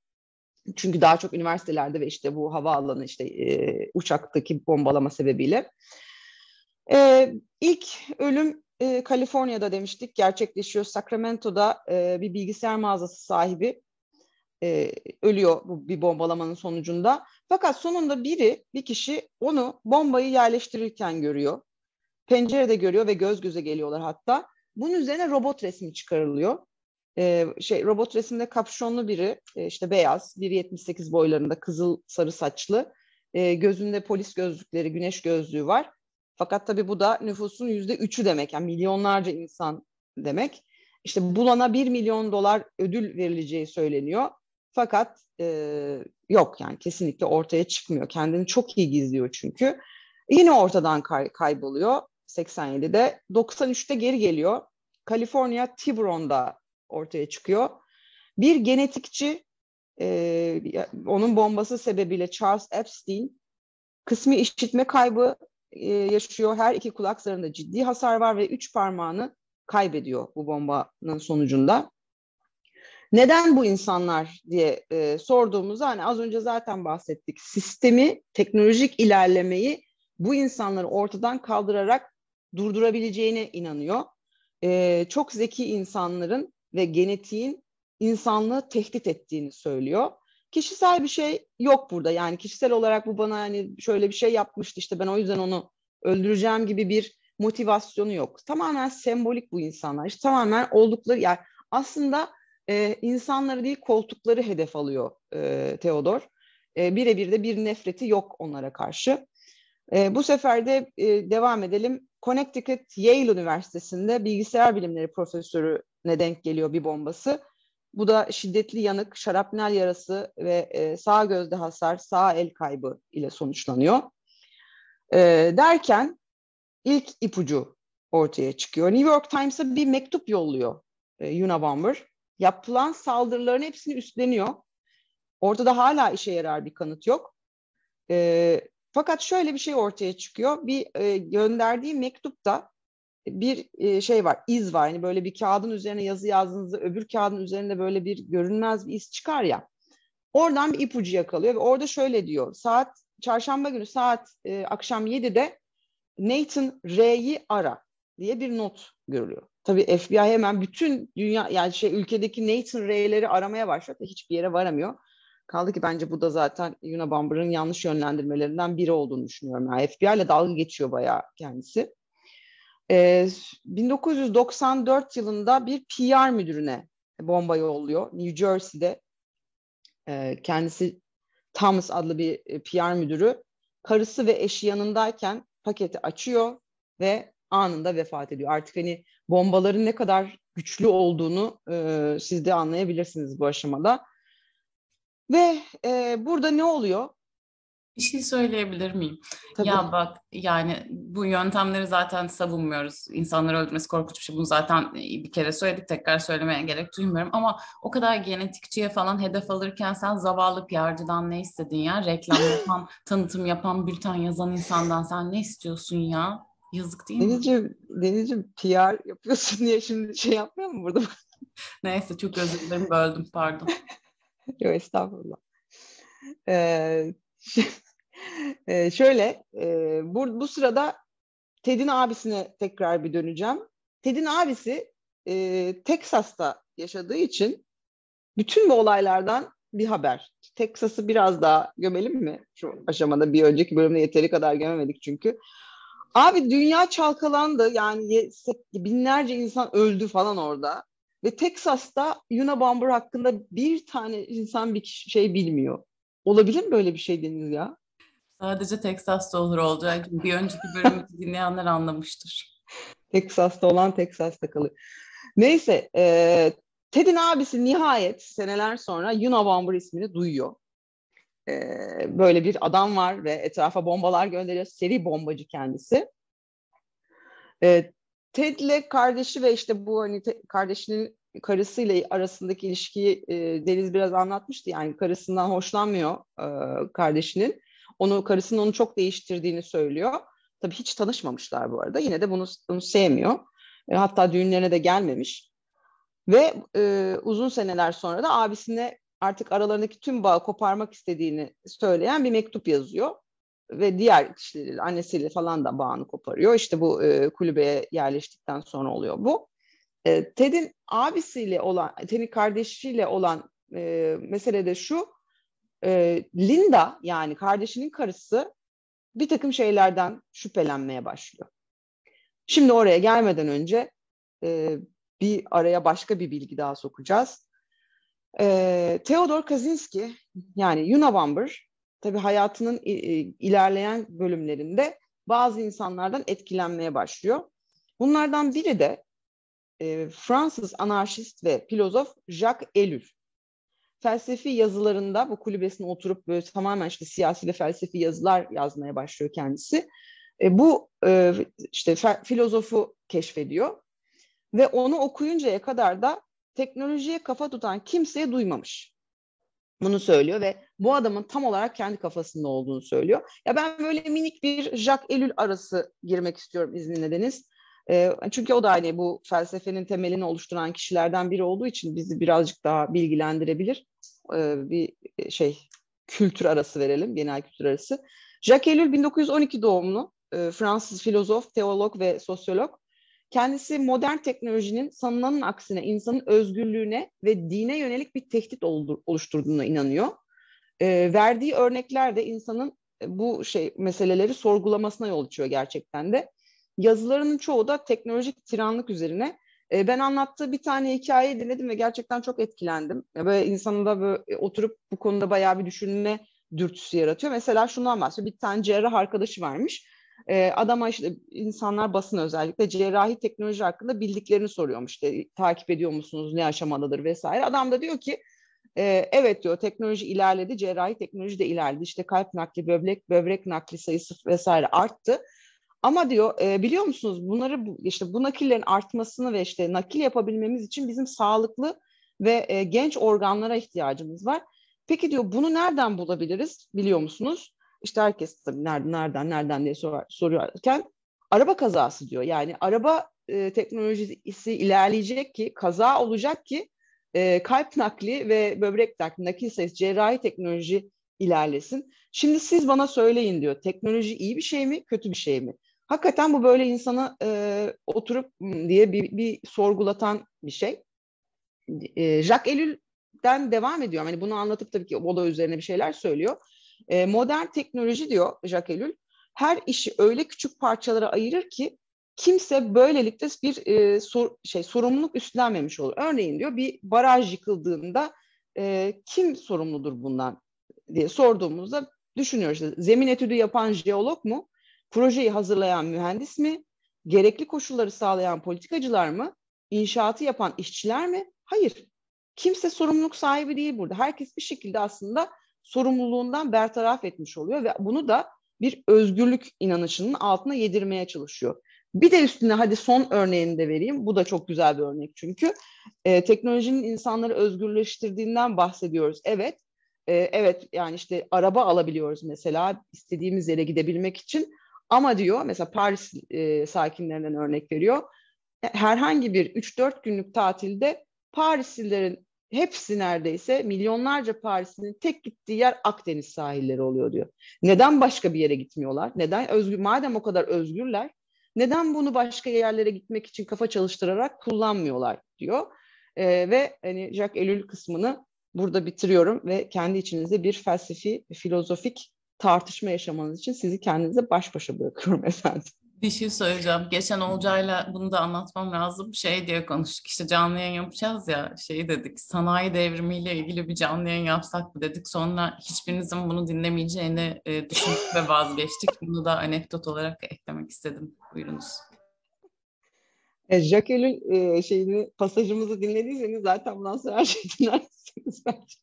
Çünkü daha çok üniversitelerde ve işte bu havaalanı işte e, uçaktaki bombalama sebebiyle. E, ilk ölüm e, Kaliforniya'da demiştik gerçekleşiyor. Sacramento'da e, bir bilgisayar mağazası sahibi e, ölüyor bu bir bombalamanın sonucunda. Fakat sonunda biri, bir kişi onu bombayı yerleştirirken görüyor. Pencerede görüyor ve göz göze geliyorlar hatta. Bunun üzerine robot resmi çıkarılıyor. Ee, şey robot resimde kapşonlu biri, e, işte beyaz, 1.78 boylarında, kızıl sarı saçlı, e, gözünde polis gözlükleri, güneş gözlüğü var. Fakat tabii bu da nüfusun yüzde üçü demek, yani milyonlarca insan demek. İşte bulana 1 milyon dolar ödül verileceği söyleniyor. Fakat e, yok yani kesinlikle ortaya çıkmıyor. Kendini çok iyi gizliyor çünkü. Yine ortadan kay- kayboluyor 87'de. 93'te geri geliyor. Kaliforniya Tiburon'da ortaya çıkıyor. Bir genetikçi e, onun bombası sebebiyle Charles Epstein kısmi işitme kaybı e, yaşıyor. Her iki kulak zarında ciddi hasar var ve üç parmağını kaybediyor bu bombanın sonucunda. Neden bu insanlar diye e, sorduğumuzda hani az önce zaten bahsettik. Sistemi, teknolojik ilerlemeyi bu insanları ortadan kaldırarak durdurabileceğine inanıyor. E, çok zeki insanların ve genetiğin insanlığı tehdit ettiğini söylüyor. Kişisel bir şey yok burada. Yani kişisel olarak bu bana hani şöyle bir şey yapmıştı işte ben o yüzden onu öldüreceğim gibi bir motivasyonu yok. Tamamen sembolik bu insanlar. İşte tamamen oldukları yani aslında e, insanları değil koltukları hedef alıyor e, Theodor. E, birebir de bir nefreti yok onlara karşı. E, bu sefer de e, devam edelim. Connecticut Yale Üniversitesi'nde bilgisayar bilimleri profesörüne denk geliyor bir bombası. Bu da şiddetli yanık, şarapnel yarası ve e, sağ gözde hasar, sağ el kaybı ile sonuçlanıyor. E, derken ilk ipucu ortaya çıkıyor. New York Times'a bir mektup yolluyor e, Unabomber. Yapılan saldırıların hepsini üstleniyor. Ortada hala işe yarar bir kanıt yok. E, fakat şöyle bir şey ortaya çıkıyor. Bir e, gönderdiği mektupta bir e, şey var, iz var. Yani böyle bir kağıdın üzerine yazı yazdığınızda öbür kağıdın üzerinde böyle bir görünmez bir iz çıkar ya. Oradan bir ipucu yakalıyor ve orada şöyle diyor. Saat çarşamba günü saat e, akşam 7'de Nathan R'yi ara diye bir not görülüyor. Tabii FBI hemen bütün dünya yani şey ülkedeki Nathan R'leri aramaya başladı. Hiçbir yere varamıyor. Kaldı ki bence bu da zaten Unabomber'ın yanlış yönlendirmelerinden biri olduğunu düşünüyorum. Yani FBI ile dalga geçiyor bayağı kendisi. Ee, 1994 yılında bir PR müdürüne bomba yolluyor. New Jersey'de e, kendisi Thomas adlı bir e, PR müdürü. Karısı ve eşi yanındayken paketi açıyor ve anında vefat ediyor. Artık hani bombaların ne kadar güçlü olduğunu e, siz de anlayabilirsiniz bu aşamada. Ve e, burada ne oluyor? Bir şey söyleyebilir miyim? Tabii. Ya bak yani bu yöntemleri zaten savunmuyoruz. İnsanları öldürmesi korkunç bir şey. Bunu zaten bir kere söyledik tekrar söylemeye gerek duymuyorum. Ama o kadar genetikçiye falan hedef alırken sen zavallı PR'cıdan ne istedin ya? Reklam yapan, tanıtım yapan, bülten yazan insandan sen ne istiyorsun ya? Yazık değil mi? Denizciğim, Denizciğim PR yapıyorsun diye şimdi şey yapmıyor mu burada? Neyse çok özür dilerim böldüm pardon. Yok estağfurullah. Ee, e, şöyle e, bu, bu sırada Ted'in abisine tekrar bir döneceğim. Ted'in abisi e, Teksas'ta yaşadığı için bütün bu olaylardan bir haber. Teksas'ı biraz daha gömelim mi? Şu aşamada bir önceki bölümde yeteri kadar gömemedik çünkü. Abi dünya çalkalandı yani binlerce insan öldü falan orada. Ve Teksas'ta Unabomber hakkında bir tane insan bir şey bilmiyor. Olabilir mi böyle bir şey Deniz ya? Sadece Teksas'ta olur olacak. Bir önceki bölümü dinleyenler anlamıştır. Teksas'ta olan Teksas'ta kalır. Neyse, e, Ted'in abisi nihayet seneler sonra Unabomber ismini duyuyor. E, böyle bir adam var ve etrafa bombalar gönderiyor. Seri bombacı kendisi. E, Ted'le kardeşi ve işte bu hani te, kardeşinin karısıyla arasındaki ilişkiyi e, Deniz biraz anlatmıştı. Yani karısından hoşlanmıyor e, kardeşinin. Onu karısının onu çok değiştirdiğini söylüyor. Tabii hiç tanışmamışlar bu arada. Yine de bunu, bunu sevmiyor. E, hatta düğünlerine de gelmemiş. Ve e, uzun seneler sonra da abisine artık aralarındaki tüm bağı koparmak istediğini söyleyen bir mektup yazıyor. Ve diğer kişileriyle, annesiyle falan da bağını koparıyor. İşte bu e, kulübeye yerleştikten sonra oluyor bu. E, Ted'in abisiyle olan, Ted'in kardeşiyle olan e, mesele de şu, e, Linda yani kardeşinin karısı bir takım şeylerden şüphelenmeye başlıyor. Şimdi oraya gelmeden önce e, bir araya başka bir bilgi daha sokacağız. E, Theodor Kaczynski yani Unabomber tabii hayatının ilerleyen bölümlerinde bazı insanlardan etkilenmeye başlıyor. Bunlardan biri de e, Fransız anarşist ve filozof Jacques Ellul felsefi yazılarında bu kulübesine oturup böyle tamamen işte siyasi ve felsefi yazılar yazmaya başlıyor kendisi. E, bu e, işte filozofu keşfediyor ve onu okuyuncaya kadar da teknolojiye kafa tutan kimseye duymamış. Bunu söylüyor ve bu adamın tam olarak kendi kafasında olduğunu söylüyor. Ya ben böyle minik bir Jacques Ellul arası girmek istiyorum izninle Deniz. E, çünkü o da hani bu felsefenin temelini oluşturan kişilerden biri olduğu için bizi birazcık daha bilgilendirebilir. E, bir şey kültür arası verelim, genel kültür arası. Jacques Ellul 1912 doğumlu e, Fransız filozof, teolog ve sosyolog. Kendisi modern teknolojinin sanılanın aksine insanın özgürlüğüne ve dine yönelik bir tehdit oluşturduğuna inanıyor. E, verdiği örnekler de insanın e, bu şey meseleleri sorgulamasına yol açıyor gerçekten de. Yazılarının çoğu da teknolojik tiranlık üzerine. E, ben anlattığı bir tane hikayeyi dinledim ve gerçekten çok etkilendim. Böyle insanın da böyle e, oturup bu konuda bayağı bir düşünme dürtüsü yaratıyor. Mesela şundan bahsediyor. Bir tane cerrah arkadaşı varmış. E, adama işte insanlar basın özellikle cerrahi teknoloji hakkında bildiklerini soruyormuş. İşte takip ediyor musunuz, ne aşamadadır vesaire. Adam da diyor ki e, evet diyor teknoloji ilerledi, cerrahi teknoloji de ilerledi. İşte kalp nakli, böbrek, böbrek nakli sayısı vesaire arttı. Ama diyor e, biliyor musunuz bunları işte bu nakillerin artmasını ve işte nakil yapabilmemiz için bizim sağlıklı ve e, genç organlara ihtiyacımız var. Peki diyor bunu nereden bulabiliriz biliyor musunuz? İşte herkes tabii nereden nereden nereden diye sor, soruyorken araba kazası diyor. Yani araba e, teknolojisi ilerleyecek ki kaza olacak ki e, kalp nakli ve böbrek nakli, nakil sayısı cerrahi teknoloji ilerlesin. Şimdi siz bana söyleyin diyor. Teknoloji iyi bir şey mi, kötü bir şey mi? Hakikaten bu böyle insana e, oturup diye bir, bir sorgulatan bir şey. E, Jacques Ellul'den devam ediyor. Hani bunu anlatıp tabii ki o da üzerine bir şeyler söylüyor. E, modern teknoloji diyor Jacques Ellul, her işi öyle küçük parçalara ayırır ki kimse böylelikle bir e, sor, şey sorumluluk üstlenmemiş olur. Örneğin diyor bir baraj yıkıldığında e, kim sorumludur bundan diye sorduğumuzda düşünüyoruz. Zemin etüdü yapan jeolog mu? Projeyi hazırlayan mühendis mi? Gerekli koşulları sağlayan politikacılar mı? İnşaatı yapan işçiler mi? Hayır. Kimse sorumluluk sahibi değil burada. Herkes bir şekilde aslında sorumluluğundan bertaraf etmiş oluyor ve bunu da bir özgürlük inanışının altına yedirmeye çalışıyor. Bir de üstüne hadi son örneğini de vereyim. Bu da çok güzel bir örnek çünkü. E, teknolojinin insanları özgürleştirdiğinden bahsediyoruz. Evet, e, evet yani işte araba alabiliyoruz mesela istediğimiz yere gidebilmek için. Ama diyor mesela Paris e, sakinlerinden örnek veriyor. Herhangi bir 3-4 günlük tatilde Parislilerin hepsi neredeyse milyonlarca Paris'in tek gittiği yer Akdeniz sahilleri oluyor diyor. Neden başka bir yere gitmiyorlar? Neden özgür madem o kadar özgürler neden bunu başka yerlere gitmek için kafa çalıştırarak kullanmıyorlar diyor. Ee, ve hani Jacques Ellul kısmını burada bitiriyorum ve kendi içinizde bir felsefi, filozofik tartışma yaşamanız için sizi kendinize baş başa bırakıyorum efendim. Bir şey söyleyeceğim. Geçen Olcay'la bunu da anlatmam lazım. Şey diye konuştuk işte canlı yayın yapacağız ya şey dedik sanayi devrimiyle ilgili bir canlı yayın yapsak mı dedik. Sonra hiçbirinizin bunu dinlemeyeceğini e, düşündük ve vazgeçtik. Bunu da anekdot olarak eklemek istedim. Buyurunuz. E, Jacquel'in e, şeyini, pasajımızı dinlediyseniz zaten bundan sonra her şeyi dinlersiniz bence.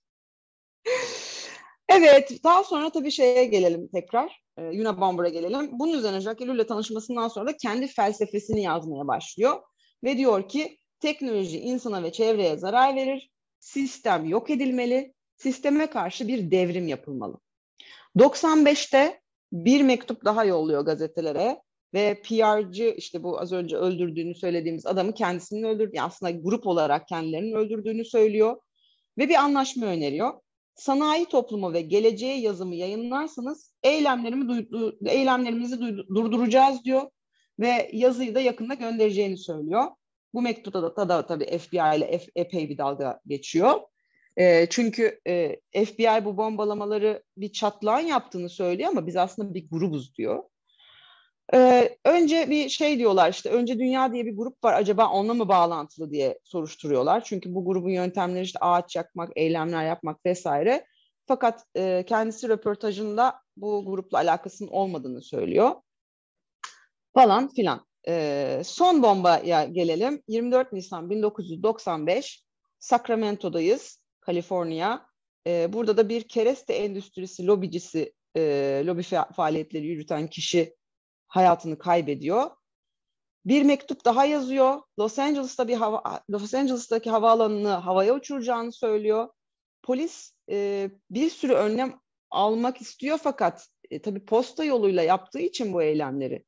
Evet, daha sonra tabii şeye gelelim tekrar. E, Yuna Bomber'a gelelim. Bunun üzerine Jacques Ellul'le tanışmasından sonra da kendi felsefesini yazmaya başlıyor. Ve diyor ki teknoloji insana ve çevreye zarar verir, sistem yok edilmeli, sisteme karşı bir devrim yapılmalı. 95'te bir mektup daha yolluyor gazetelere ve PR'cı işte bu az önce öldürdüğünü söylediğimiz adamı kendisinin öldürdüğünü aslında grup olarak kendilerinin öldürdüğünü söylüyor ve bir anlaşma öneriyor sanayi toplumu ve geleceğe yazımı yayınlarsanız eylemlerimi duydu, eylemlerimizi duydu, durduracağız diyor ve yazıyı da yakında göndereceğini söylüyor. Bu mektupta da, da tabii FBI ile F, epey bir dalga geçiyor. E, çünkü e, FBI bu bombalamaları bir çatlağın yaptığını söylüyor ama biz aslında bir grubuz diyor. Ee, önce bir şey diyorlar işte önce Dünya diye bir grup var acaba onunla mı bağlantılı diye soruşturuyorlar. Çünkü bu grubun yöntemleri işte ağaç yakmak, eylemler yapmak vesaire. Fakat e, kendisi röportajında bu grupla alakasının olmadığını söylüyor. Falan filan. E, son bombaya gelelim. 24 Nisan 1995 Sacramento'dayız, Kaliforniya. E, burada da bir kereste endüstrisi lobicisi, e, lobi faaliyetleri yürüten kişi hayatını kaybediyor. Bir mektup daha yazıyor. Los Angeles'ta bir hava, Los Angeles'taki havaalanını havaya uçuracağını söylüyor. Polis e, bir sürü önlem almak istiyor fakat e, tabii posta yoluyla yaptığı için bu eylemleri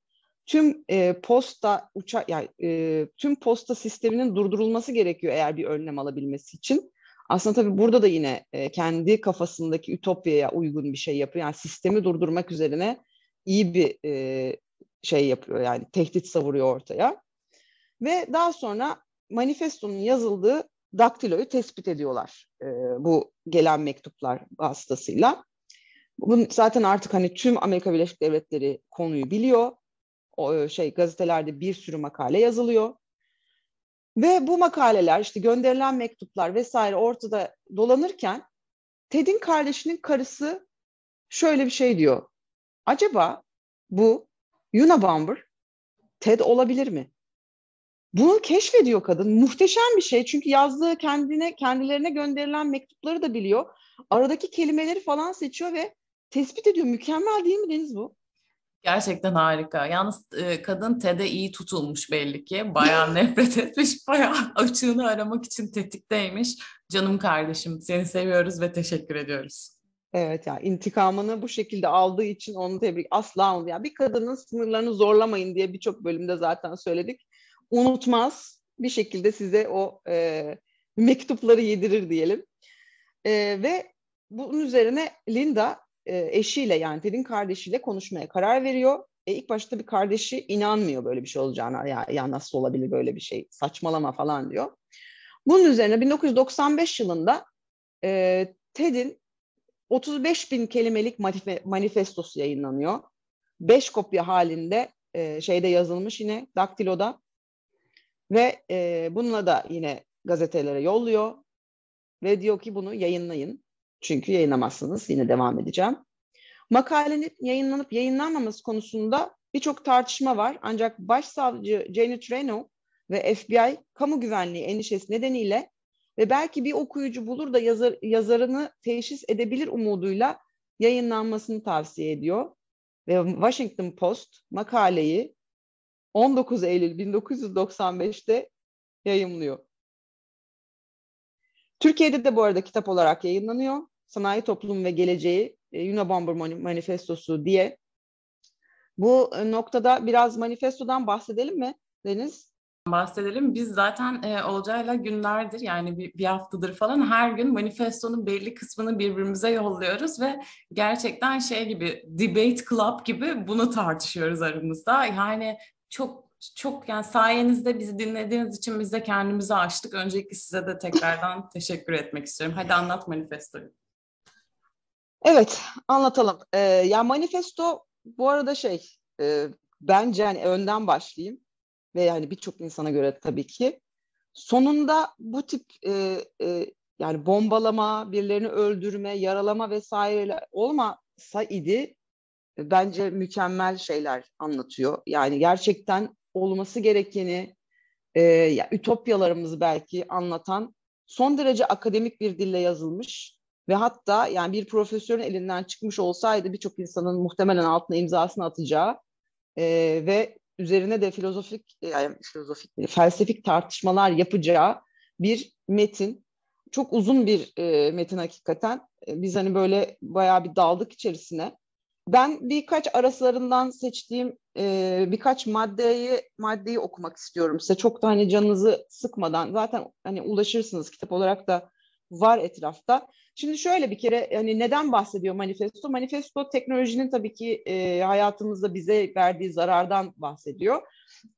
tüm e, posta uça yani e, tüm posta sisteminin durdurulması gerekiyor eğer bir önlem alabilmesi için. Aslında tabii burada da yine e, kendi kafasındaki ütopyaya uygun bir şey yapıyor. Yani sistemi durdurmak üzerine iyi bir e, şey yapıyor yani tehdit savuruyor ortaya. Ve daha sonra manifestonun yazıldığı daktiloyu tespit ediyorlar e, bu gelen mektuplar vasıtasıyla. Bunun zaten artık hani tüm Amerika Birleşik Devletleri konuyu biliyor. O e, şey gazetelerde bir sürü makale yazılıyor. Ve bu makaleler işte gönderilen mektuplar vesaire ortada dolanırken Ted'in kardeşinin karısı şöyle bir şey diyor. Acaba bu Unabomber Ted olabilir mi? Bunu keşfediyor kadın. Muhteşem bir şey. Çünkü yazdığı kendine kendilerine gönderilen mektupları da biliyor. Aradaki kelimeleri falan seçiyor ve tespit ediyor. Mükemmel değil mi Deniz bu? Gerçekten harika. Yalnız e, kadın TED'e iyi tutulmuş belli ki. Bayağı nefret etmiş, bayağı açığını aramak için tetikteymiş. Canım kardeşim seni seviyoruz ve teşekkür ediyoruz. Evet ya yani intikamını bu şekilde aldığı için onu tebrik asla onu ya bir kadının sınırlarını zorlamayın diye birçok bölümde zaten söyledik. Unutmaz bir şekilde size o e, mektupları yedirir diyelim. E, ve bunun üzerine Linda e, eşiyle yani Ted'in kardeşiyle konuşmaya karar veriyor. E, ilk başta bir kardeşi inanmıyor böyle bir şey olacağına. Ya, ya nasıl olabilir böyle bir şey saçmalama falan diyor. Bunun üzerine 1995 yılında e, Ted'in 35 bin kelimelik manifestosu yayınlanıyor. 5 kopya halinde e, şeyde yazılmış yine daktiloda ve e, bununla da yine gazetelere yolluyor ve diyor ki bunu yayınlayın. Çünkü yayınlamazsınız. Yine devam edeceğim. Makalenin yayınlanıp yayınlanmaması konusunda birçok tartışma var. Ancak Başsavcı Janet Reno ve FBI kamu güvenliği endişesi nedeniyle ve belki bir okuyucu bulur da yazar, yazarını teşhis edebilir umuduyla yayınlanmasını tavsiye ediyor. Ve Washington Post makaleyi 19 Eylül 1995'te yayımlıyor. Türkiye'de de bu arada kitap olarak yayınlanıyor. Sanayi Toplum ve Geleceği e, Unabomber Manifestosu diye. Bu e, noktada biraz manifestodan bahsedelim mi Deniz? Bahsedelim. Biz zaten e, Olcay'la günlerdir yani bir, bir haftadır falan her gün manifestonun belli kısmını birbirimize yolluyoruz ve gerçekten şey gibi debate club gibi bunu tartışıyoruz aramızda. Yani çok çok yani sayenizde bizi dinlediğiniz için biz de kendimizi açtık. Öncelikle size de tekrardan teşekkür etmek istiyorum. Hadi anlat manifestoyu. Evet, anlatalım. Ee, ya manifesto bu arada şey, e, bence hani önden başlayayım ve yani birçok insana göre tabii ki sonunda bu tip e, e, yani bombalama, birilerini öldürme, yaralama vesaire olmasa idi bence mükemmel şeyler anlatıyor. Yani gerçekten olması gerekeni, e, ya, ütopyalarımızı belki anlatan son derece akademik bir dille yazılmış ve hatta yani bir profesörün elinden çıkmış olsaydı birçok insanın muhtemelen altına imzasını atacağı e, ve üzerine de filozofik yani filozofik felsefik tartışmalar yapacağı bir metin. Çok uzun bir e, metin hakikaten. E, biz hani böyle bayağı bir daldık içerisine. Ben birkaç araslarından seçtiğim e, birkaç maddeyi maddeyi okumak istiyorum size. Çok da hani canınızı sıkmadan zaten hani ulaşırsınız kitap olarak da var etrafta. Şimdi şöyle bir kere hani neden bahsediyor manifesto? Manifesto teknolojinin tabii ki e, hayatımızda bize verdiği zarardan bahsediyor.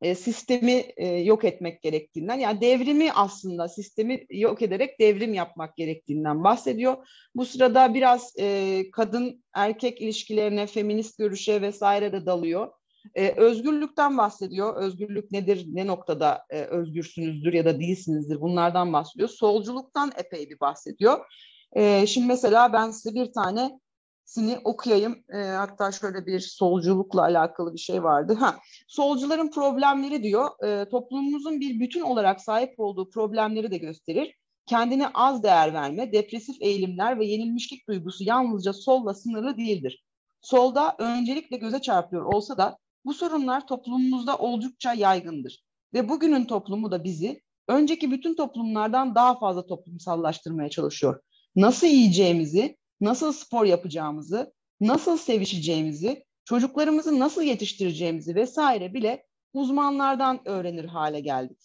E, sistemi e, yok etmek gerektiğinden yani devrimi aslında sistemi yok ederek devrim yapmak gerektiğinden bahsediyor. Bu sırada biraz e, kadın erkek ilişkilerine, feminist görüşe vesaire de dalıyor. E, özgürlükten bahsediyor. Özgürlük nedir, ne noktada e, özgürsünüzdür ya da değilsinizdir bunlardan bahsediyor. Solculuktan epey bir bahsediyor. E, şimdi mesela ben size bir tane sini okuyayım. E, hatta şöyle bir solculukla alakalı bir şey vardı. Ha, solcuların problemleri diyor, e, toplumumuzun bir bütün olarak sahip olduğu problemleri de gösterir. Kendine az değer verme, depresif eğilimler ve yenilmişlik duygusu yalnızca solla sınırlı değildir. Solda öncelikle göze çarpıyor olsa da bu sorunlar toplumumuzda oldukça yaygındır. Ve bugünün toplumu da bizi önceki bütün toplumlardan daha fazla toplumsallaştırmaya çalışıyor. Nasıl yiyeceğimizi, nasıl spor yapacağımızı, nasıl sevişeceğimizi, çocuklarımızı nasıl yetiştireceğimizi vesaire bile uzmanlardan öğrenir hale geldik.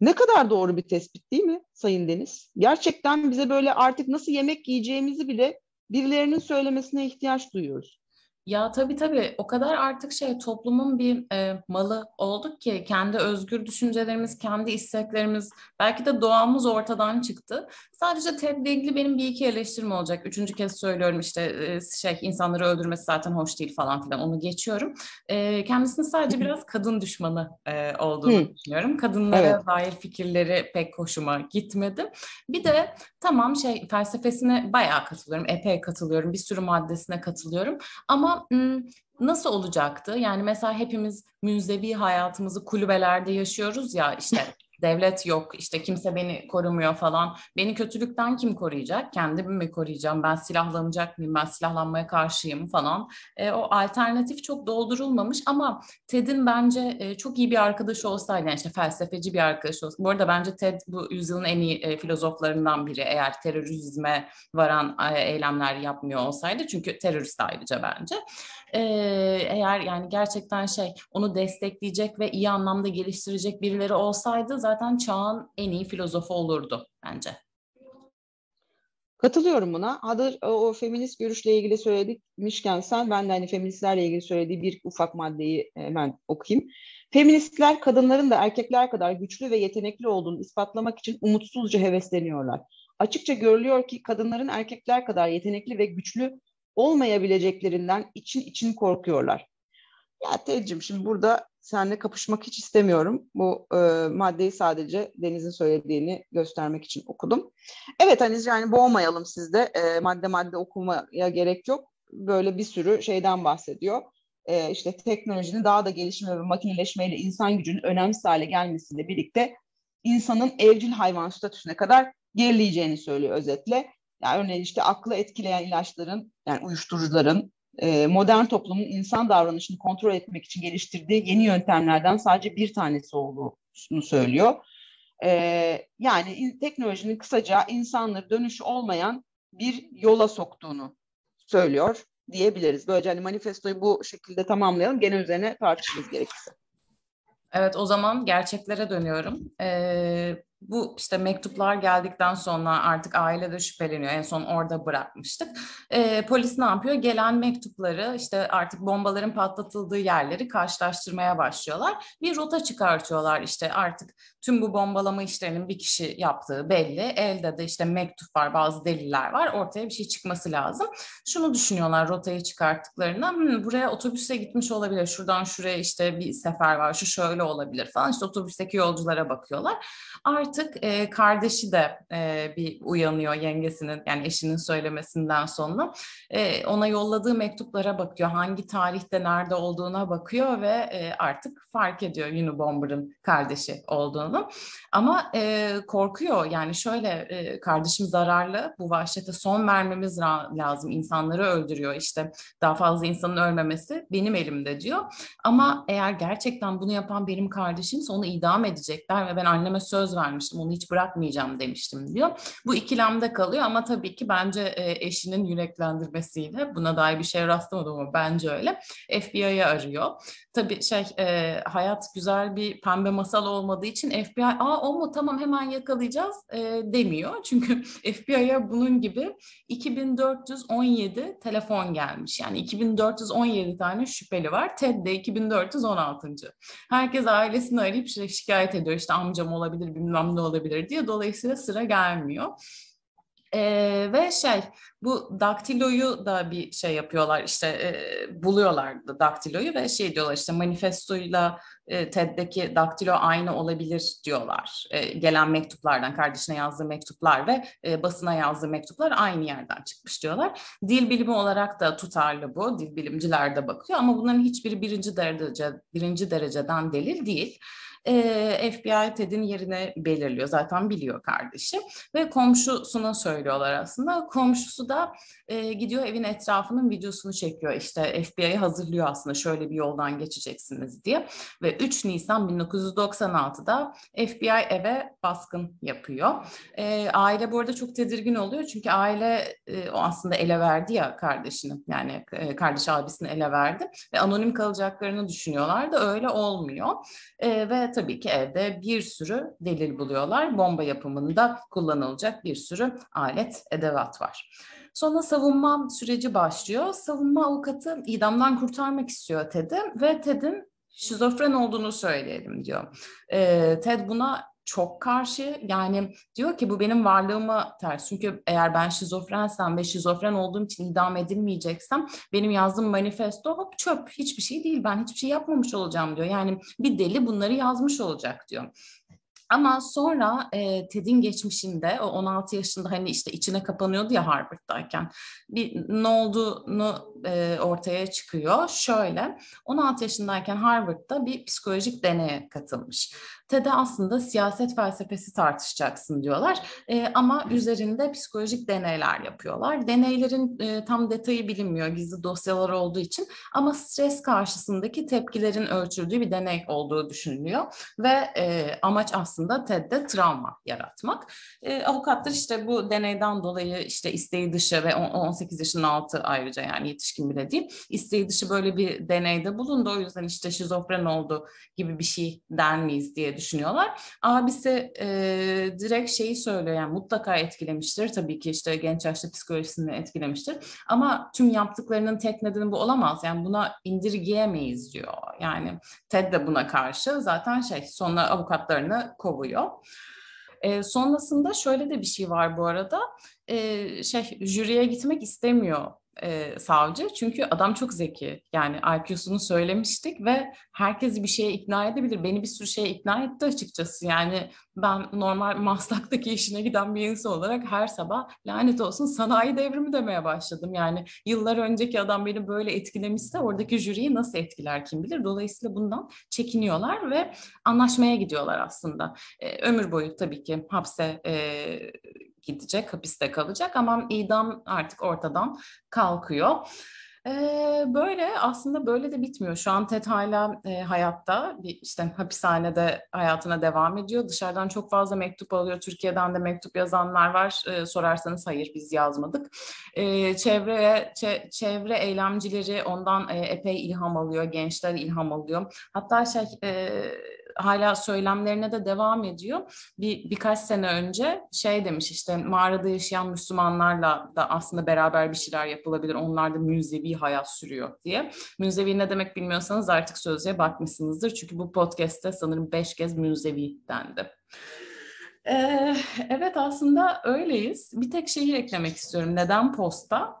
Ne kadar doğru bir tespit değil mi Sayın Deniz? Gerçekten bize böyle artık nasıl yemek yiyeceğimizi bile birilerinin söylemesine ihtiyaç duyuyoruz. Ya tabii tabii o kadar artık şey toplumun bir e, malı olduk ki kendi özgür düşüncelerimiz, kendi isteklerimiz, belki de doğamız ortadan çıktı. Sadece TED'le ilgili benim bir iki eleştirim olacak. Üçüncü kez söylüyorum işte e, şey insanları öldürmesi zaten hoş değil falan filan onu geçiyorum. E, kendisini sadece biraz kadın düşmanı e, olduğunu düşünüyorum. Kadınlara evet. dair fikirleri pek hoşuma gitmedi. Bir de tamam şey felsefesine bayağı katılıyorum, epey katılıyorum, bir sürü maddesine katılıyorum ama nasıl olacaktı? Yani mesela hepimiz münzevi hayatımızı kulübelerde yaşıyoruz ya işte devlet yok, işte kimse beni korumuyor falan. Beni kötülükten kim koruyacak? Kendimi mi koruyacağım? Ben silahlanacak mıyım? Ben silahlanmaya karşıyım falan. E, o alternatif çok doldurulmamış ama Ted'in bence e, çok iyi bir arkadaşı olsaydı, yani işte felsefeci bir arkadaş olsaydı. Bu arada bence Ted bu yüzyılın en iyi e, filozoflarından biri eğer terörizme varan e, eylemler yapmıyor olsaydı. Çünkü terörist ayrıca bence. E, eğer yani gerçekten şey onu destekleyecek ve iyi anlamda geliştirecek birileri olsaydı zaten çağın en iyi filozofu olurdu bence. Katılıyorum buna. Hazır o, feminist görüşle ilgili söyledikmişken sen ben de hani feministlerle ilgili söylediği bir ufak maddeyi hemen okuyayım. Feministler kadınların da erkekler kadar güçlü ve yetenekli olduğunu ispatlamak için umutsuzca hevesleniyorlar. Açıkça görülüyor ki kadınların erkekler kadar yetenekli ve güçlü olmayabileceklerinden için için korkuyorlar. Ya Tedcim şimdi burada seninle kapışmak hiç istemiyorum. Bu e, maddeyi sadece Deniz'in söylediğini göstermek için okudum. Evet hani yani boğmayalım sizde. E, madde madde okumaya gerek yok. Böyle bir sürü şeyden bahsediyor. E, işte teknolojinin daha da gelişme ve makineleşmeyle insan gücünün önemsiz hale gelmesiyle birlikte insanın evcil hayvan statüsüne kadar gerileyeceğini söylüyor özetle. Yani örneğin işte aklı etkileyen ilaçların, yani uyuşturucuların, modern toplumun insan davranışını kontrol etmek için geliştirdiği yeni yöntemlerden sadece bir tanesi olduğunu söylüyor. E, yani teknolojinin kısaca insanları dönüşü olmayan bir yola soktuğunu söylüyor diyebiliriz. Böylece hani manifestoyu bu şekilde tamamlayalım. Gene üzerine tartışırız gerekirse. Evet o zaman gerçeklere dönüyorum. Ee, bu işte mektuplar geldikten sonra artık aile de şüpheleniyor. En son orada bırakmıştık. E, polis ne yapıyor? Gelen mektupları işte artık bombaların patlatıldığı yerleri karşılaştırmaya başlıyorlar. Bir rota çıkartıyorlar işte artık tüm bu bombalama işlerinin bir kişi yaptığı belli. Elde de işte mektup var, bazı deliller var. Ortaya bir şey çıkması lazım. Şunu düşünüyorlar rotayı çıkarttıklarında. Hmm, buraya otobüse gitmiş olabilir. Şuradan şuraya işte bir sefer var. Şu şöyle olabilir falan. İşte otobüsteki yolculara bakıyorlar. Artık artık e, kardeşi de e, bir uyanıyor yengesinin yani eşinin söylemesinden sonra. E, ona yolladığı mektuplara bakıyor. Hangi tarihte nerede olduğuna bakıyor ve e, artık fark ediyor Unabomber'ın kardeşi olduğunu. Ama e, korkuyor yani şöyle e, kardeşim zararlı bu vahşete son vermemiz lazım. İnsanları öldürüyor işte daha fazla insanın ölmemesi benim elimde diyor. Ama eğer gerçekten bunu yapan benim kardeşimse onu idam edecekler ve ben anneme söz vermiştim vermiştim. Onu hiç bırakmayacağım demiştim diyor. Bu ikilemde kalıyor ama tabii ki bence e, eşinin yüreklendirmesiyle buna dair bir şey rastlamadım ama bence öyle. FBI'yi arıyor. Tabii şey e, hayat güzel bir pembe masal olmadığı için FBI aa o mu tamam hemen yakalayacağız e, demiyor. Çünkü FBI'ye bunun gibi 2417 telefon gelmiş. Yani 2417 tane şüpheli var. Ted de 2416. Herkes ailesini arayıp şikayet ediyor. İşte amcam olabilir bilmem ne olabilir diye. Dolayısıyla sıra gelmiyor. Ee, ve şey bu daktiloyu da bir şey yapıyorlar işte e, buluyorlar daktiloyu ve şey diyorlar işte manifestoyla e, TED'deki daktilo aynı olabilir diyorlar. E, gelen mektuplardan kardeşine yazdığı mektuplar ve e, basına yazdığı mektuplar aynı yerden çıkmış diyorlar. Dil bilimi olarak da tutarlı bu. Dil bilimciler de bakıyor ama bunların hiçbiri birinci derece birinci dereceden delil değil. E, FBI Ted'in yerine belirliyor. Zaten biliyor kardeşi ve komşusuna söylüyorlar aslında. Komşusu da e, gidiyor evin etrafının videosunu çekiyor. İşte FBI hazırlıyor aslında şöyle bir yoldan geçeceksiniz diye. Ve 3 Nisan 1996'da FBI eve baskın yapıyor. E, aile bu arada çok tedirgin oluyor çünkü aile e, o aslında ele verdi ya kardeşini. Yani e, kardeş abisini ele verdi ve anonim kalacaklarını düşünüyorlar da öyle olmuyor. E, ve tabii ki evde bir sürü delil buluyorlar. Bomba yapımında kullanılacak bir sürü alet, edevat var. Sonra savunma süreci başlıyor. Savunma avukatı idamdan kurtarmak istiyor Ted'i ve Ted'in şizofren olduğunu söyleyelim diyor. E, Ted buna çok karşı. Yani diyor ki bu benim varlığıma ters. Çünkü eğer ben şizofrensem ve şizofren olduğum için idam edilmeyeceksem benim yazdığım manifesto hop çöp. Hiçbir şey değil. Ben hiçbir şey yapmamış olacağım diyor. Yani bir deli bunları yazmış olacak diyor. Ama sonra e, Ted'in geçmişinde o 16 yaşında hani işte içine kapanıyordu ya Harvard'dayken bir ne olduğunu e, ortaya çıkıyor. Şöyle 16 yaşındayken Harvard'da bir psikolojik deneye katılmış. TED'e aslında siyaset felsefesi tartışacaksın diyorlar. E, ama üzerinde psikolojik deneyler yapıyorlar. Deneylerin e, tam detayı bilinmiyor gizli dosyalar olduğu için ama stres karşısındaki tepkilerin ölçüldüğü bir deney olduğu düşünülüyor ve e, amaç aslında TED'de travma yaratmak. E, avukatlar işte bu deneyden dolayı işte isteği dışı ve 18 yaşının altı ayrıca yani yetişkin bile değil isteği dışı böyle bir deneyde bulundu. O yüzden işte şizofren oldu gibi bir şey der miyiz diye düşünüyorlar. Abisi e, direkt şeyi söylüyor yani mutlaka etkilemiştir. Tabii ki işte genç yaşta psikolojisini etkilemiştir. Ama tüm yaptıklarının tek nedeni bu olamaz. Yani buna indirgeyemeyiz diyor. Yani Ted de buna karşı zaten şey sonra avukatlarını kovuyor. E, sonrasında şöyle de bir şey var bu arada. E, şey jüriye gitmek istemiyor e, savcı. Çünkü adam çok zeki. Yani IQ'sunu söylemiştik ve herkesi bir şeye ikna edebilir. Beni bir sürü şeye ikna etti açıkçası. Yani ben normal Maslak'taki işine giden bir insan olarak her sabah lanet olsun sanayi devrimi demeye başladım. Yani yıllar önceki adam beni böyle etkilemişse oradaki jüriyi nasıl etkiler kim bilir. Dolayısıyla bundan çekiniyorlar ve anlaşmaya gidiyorlar aslında. E, ömür boyu tabii ki hapse e, gidecek, hapiste kalacak ama idam artık ortadan kalkıyor. Böyle aslında böyle de bitmiyor. Şu an Ted hala e, hayatta, bir, işte hapishanede hayatına devam ediyor. Dışarıdan çok fazla mektup alıyor. Türkiye'den de mektup yazanlar var. Ee, sorarsanız hayır biz yazmadık. Ee, çevreye, çe, çevre eylemcileri ondan e, epey ilham alıyor. Gençler ilham alıyor. Hatta şey... E, hala söylemlerine de devam ediyor. Bir birkaç sene önce şey demiş işte mağarada yaşayan Müslümanlarla da aslında beraber bir şeyler yapılabilir. Onlar da münzevi hayat sürüyor diye. Münzevi ne demek bilmiyorsanız artık sözlüğe bakmışsınızdır. Çünkü bu podcast'te sanırım beş kez münzevi dendi. Ee, evet aslında öyleyiz. Bir tek şeyi eklemek istiyorum. Neden posta?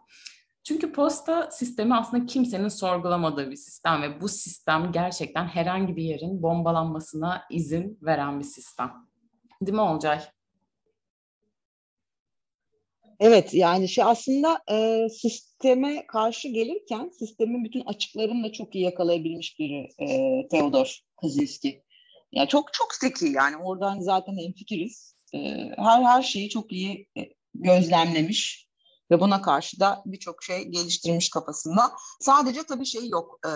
Çünkü posta sistemi aslında kimsenin sorgulamadığı bir sistem ve bu sistem gerçekten herhangi bir yerin bombalanmasına izin veren bir sistem. Değil mi Olcay? Evet yani şey aslında e, sisteme karşı gelirken sistemin bütün açıklarını da çok iyi yakalayabilmiş biri e, Theodor Kaczynski. Yani çok çok zeki yani oradan zaten hemfikiriz. E, her her şeyi çok iyi e, gözlemlemiş ve buna karşı da birçok şey geliştirmiş kafasında. Sadece tabii şey yok. E,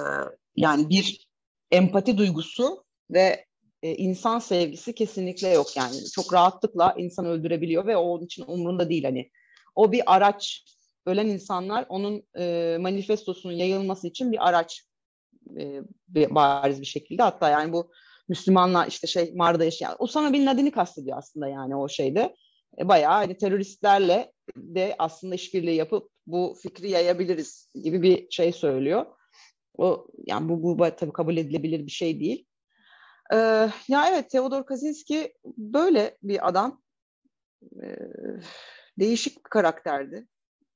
yani bir empati duygusu ve e, insan sevgisi kesinlikle yok yani. Çok rahatlıkla insan öldürebiliyor ve onun için umurunda değil hani. O bir araç. Ölen insanlar onun e, manifestosunun yayılması için bir araç e, bariz bir şekilde. Hatta yani bu Müslümanlar işte şey mağarada yaşayan Osama Bin Laden'i kastediyor aslında yani o şeyde. E, bayağı hani teröristlerle de aslında işbirliği yapıp bu fikri yayabiliriz gibi bir şey söylüyor. O yani bu, bu tabii kabul edilebilir bir şey değil. Ee, ya evet Theodor Kaczynski böyle bir adam. Ee, değişik bir karakterdi.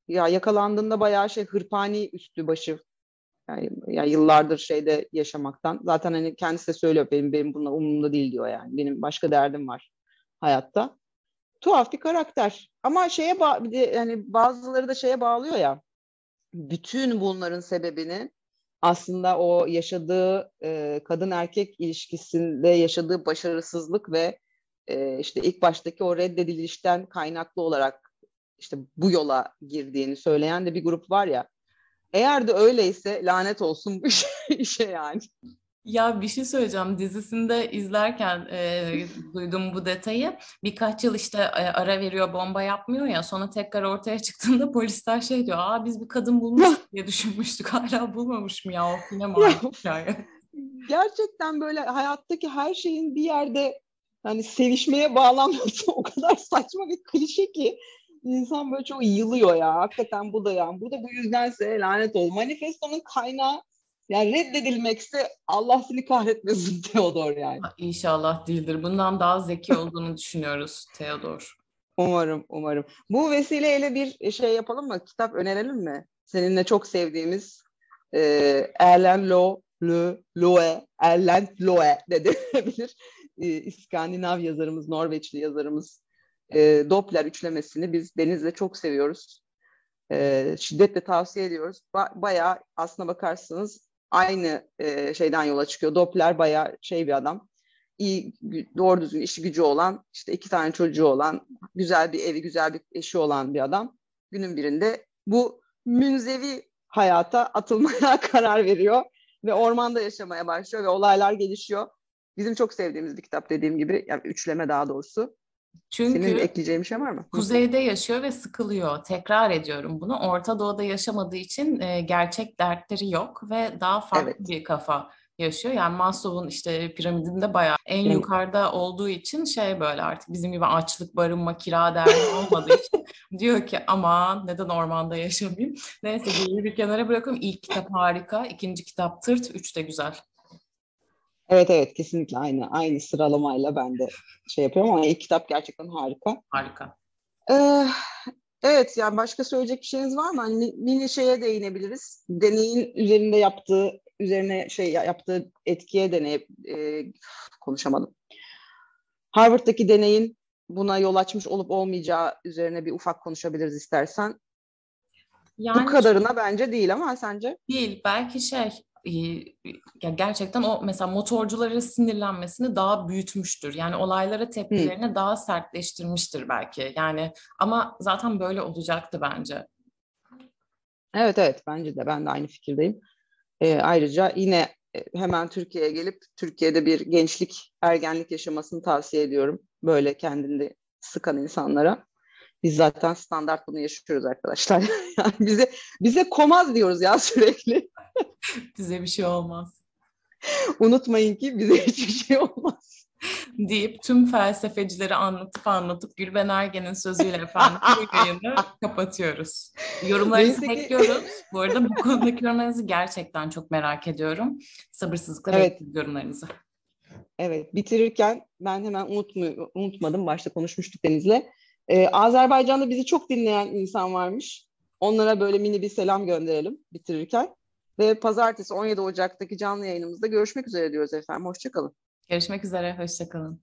Ya yakalandığında bayağı şey hırpani üstü başı yani, yani yıllardır şeyde yaşamaktan. Zaten hani kendisi de söylüyor benim benim bununla umurumda değil diyor yani. Benim başka derdim var hayatta tuhaf bir karakter. Ama şeye bir de yani bazıları da şeye bağlıyor ya. Bütün bunların sebebini aslında o yaşadığı e, kadın erkek ilişkisinde yaşadığı başarısızlık ve e, işte ilk baştaki o reddedilişten kaynaklı olarak işte bu yola girdiğini söyleyen de bir grup var ya. Eğer de öyleyse lanet olsun bu işe yani. Ya bir şey söyleyeceğim. Dizisinde izlerken e, duydum bu detayı. Birkaç yıl işte e, ara veriyor, bomba yapmıyor ya. Sonra tekrar ortaya çıktığında polisler şey diyor. Aa biz bir kadın bulmuş diye düşünmüştük. Hala bulmamış mı ya? O yine yani. Gerçekten böyle hayattaki her şeyin bir yerde hani sevişmeye bağlanması o kadar saçma bir klişe ki insan böyle çok yılıyor ya. Hakikaten bu da yani. Bu da bu yüzdense lanet ol. Manifestonun kaynağı yani reddedilmekse Allah seni kahretmesin Theodor yani. İnşallah değildir. Bundan daha zeki olduğunu düşünüyoruz Theodor. Umarım, umarım. Bu vesileyle bir şey yapalım mı? Kitap önerelim mi? Seninle çok sevdiğimiz e, Erlen Lo, Le, Loe, Erlen Loe de denebilir. E, İskandinav yazarımız, Norveçli yazarımız e, Doppler üçlemesini biz Deniz'le çok seviyoruz. E, şiddetle tavsiye ediyoruz. Ba- bayağı aslına bakarsanız aynı e, şeyden yola çıkıyor. Doppler bayağı şey bir adam. İyi, doğru düzgün işi gücü olan, işte iki tane çocuğu olan, güzel bir evi, güzel bir eşi olan bir adam. Günün birinde bu münzevi hayata atılmaya karar veriyor ve ormanda yaşamaya başlıyor ve olaylar gelişiyor. Bizim çok sevdiğimiz bir kitap dediğim gibi, yani üçleme daha doğrusu. Çünkü Senin ekleyeceğin bir şey var mı? Kuzeyde yaşıyor ve sıkılıyor. Tekrar ediyorum bunu. Orta Doğu'da yaşamadığı için e, gerçek dertleri yok ve daha farklı evet. bir kafa yaşıyor. Yani Maslow'un işte piramidinde bayağı en evet. yukarıda olduğu için şey böyle artık bizim gibi açlık, barınma, kira derdi olmadığı için diyor ki aman neden ormanda yaşamayayım. Neyse bir kenara bırakıyorum. İlk kitap harika, ikinci kitap tırt, üç de güzel. Evet evet kesinlikle aynı aynı sıralamayla ben de şey yapıyorum ama ilk kitap gerçekten harika. Harika. Ee, evet yani başka söyleyecek bir şeyiniz var mı? Hani mini şeye değinebiliriz. Deneyin üzerinde yaptığı üzerine şey yaptığı etkiye deney e, konuşamadım. Harvard'daki deneyin buna yol açmış olup olmayacağı üzerine bir ufak konuşabiliriz istersen. Yani Bu kadarına bence değil ama sence? Değil. Belki şey ya gerçekten o mesela motorcuların sinirlenmesini daha büyütmüştür. Yani olaylara tepkilerini Hı. daha sertleştirmiştir belki. Yani ama zaten böyle olacaktı bence. Evet evet bence de ben de aynı fikirdeyim. Ee, ayrıca yine e, hemen Türkiye'ye gelip Türkiye'de bir gençlik, ergenlik yaşamasını tavsiye ediyorum. Böyle kendini sıkan insanlara. Biz zaten standart bunu yaşıyoruz arkadaşlar. yani bize bize komaz diyoruz ya sürekli. bize bir şey olmaz. Unutmayın ki bize hiçbir şey olmaz. deyip tüm felsefecileri anlatıp anlatıp Gülben Ergen'in sözüyle efendim bu yayını kapatıyoruz. Yorumlarınızı bekliyoruz. Bu arada bu konudaki yorumlarınızı gerçekten çok merak ediyorum. Sabırsızlıkla evet. bekliyorum yorumlarınızı. Evet, bitirirken ben hemen unutmu unutmadım. Başta konuşmuştuk Deniz'le. Ee, Azerbaycan'da bizi çok dinleyen insan varmış. Onlara böyle mini bir selam gönderelim bitirirken. Ve pazartesi 17 Ocak'taki canlı yayınımızda görüşmek üzere diyoruz efendim. Hoşçakalın. Görüşmek üzere, hoşçakalın.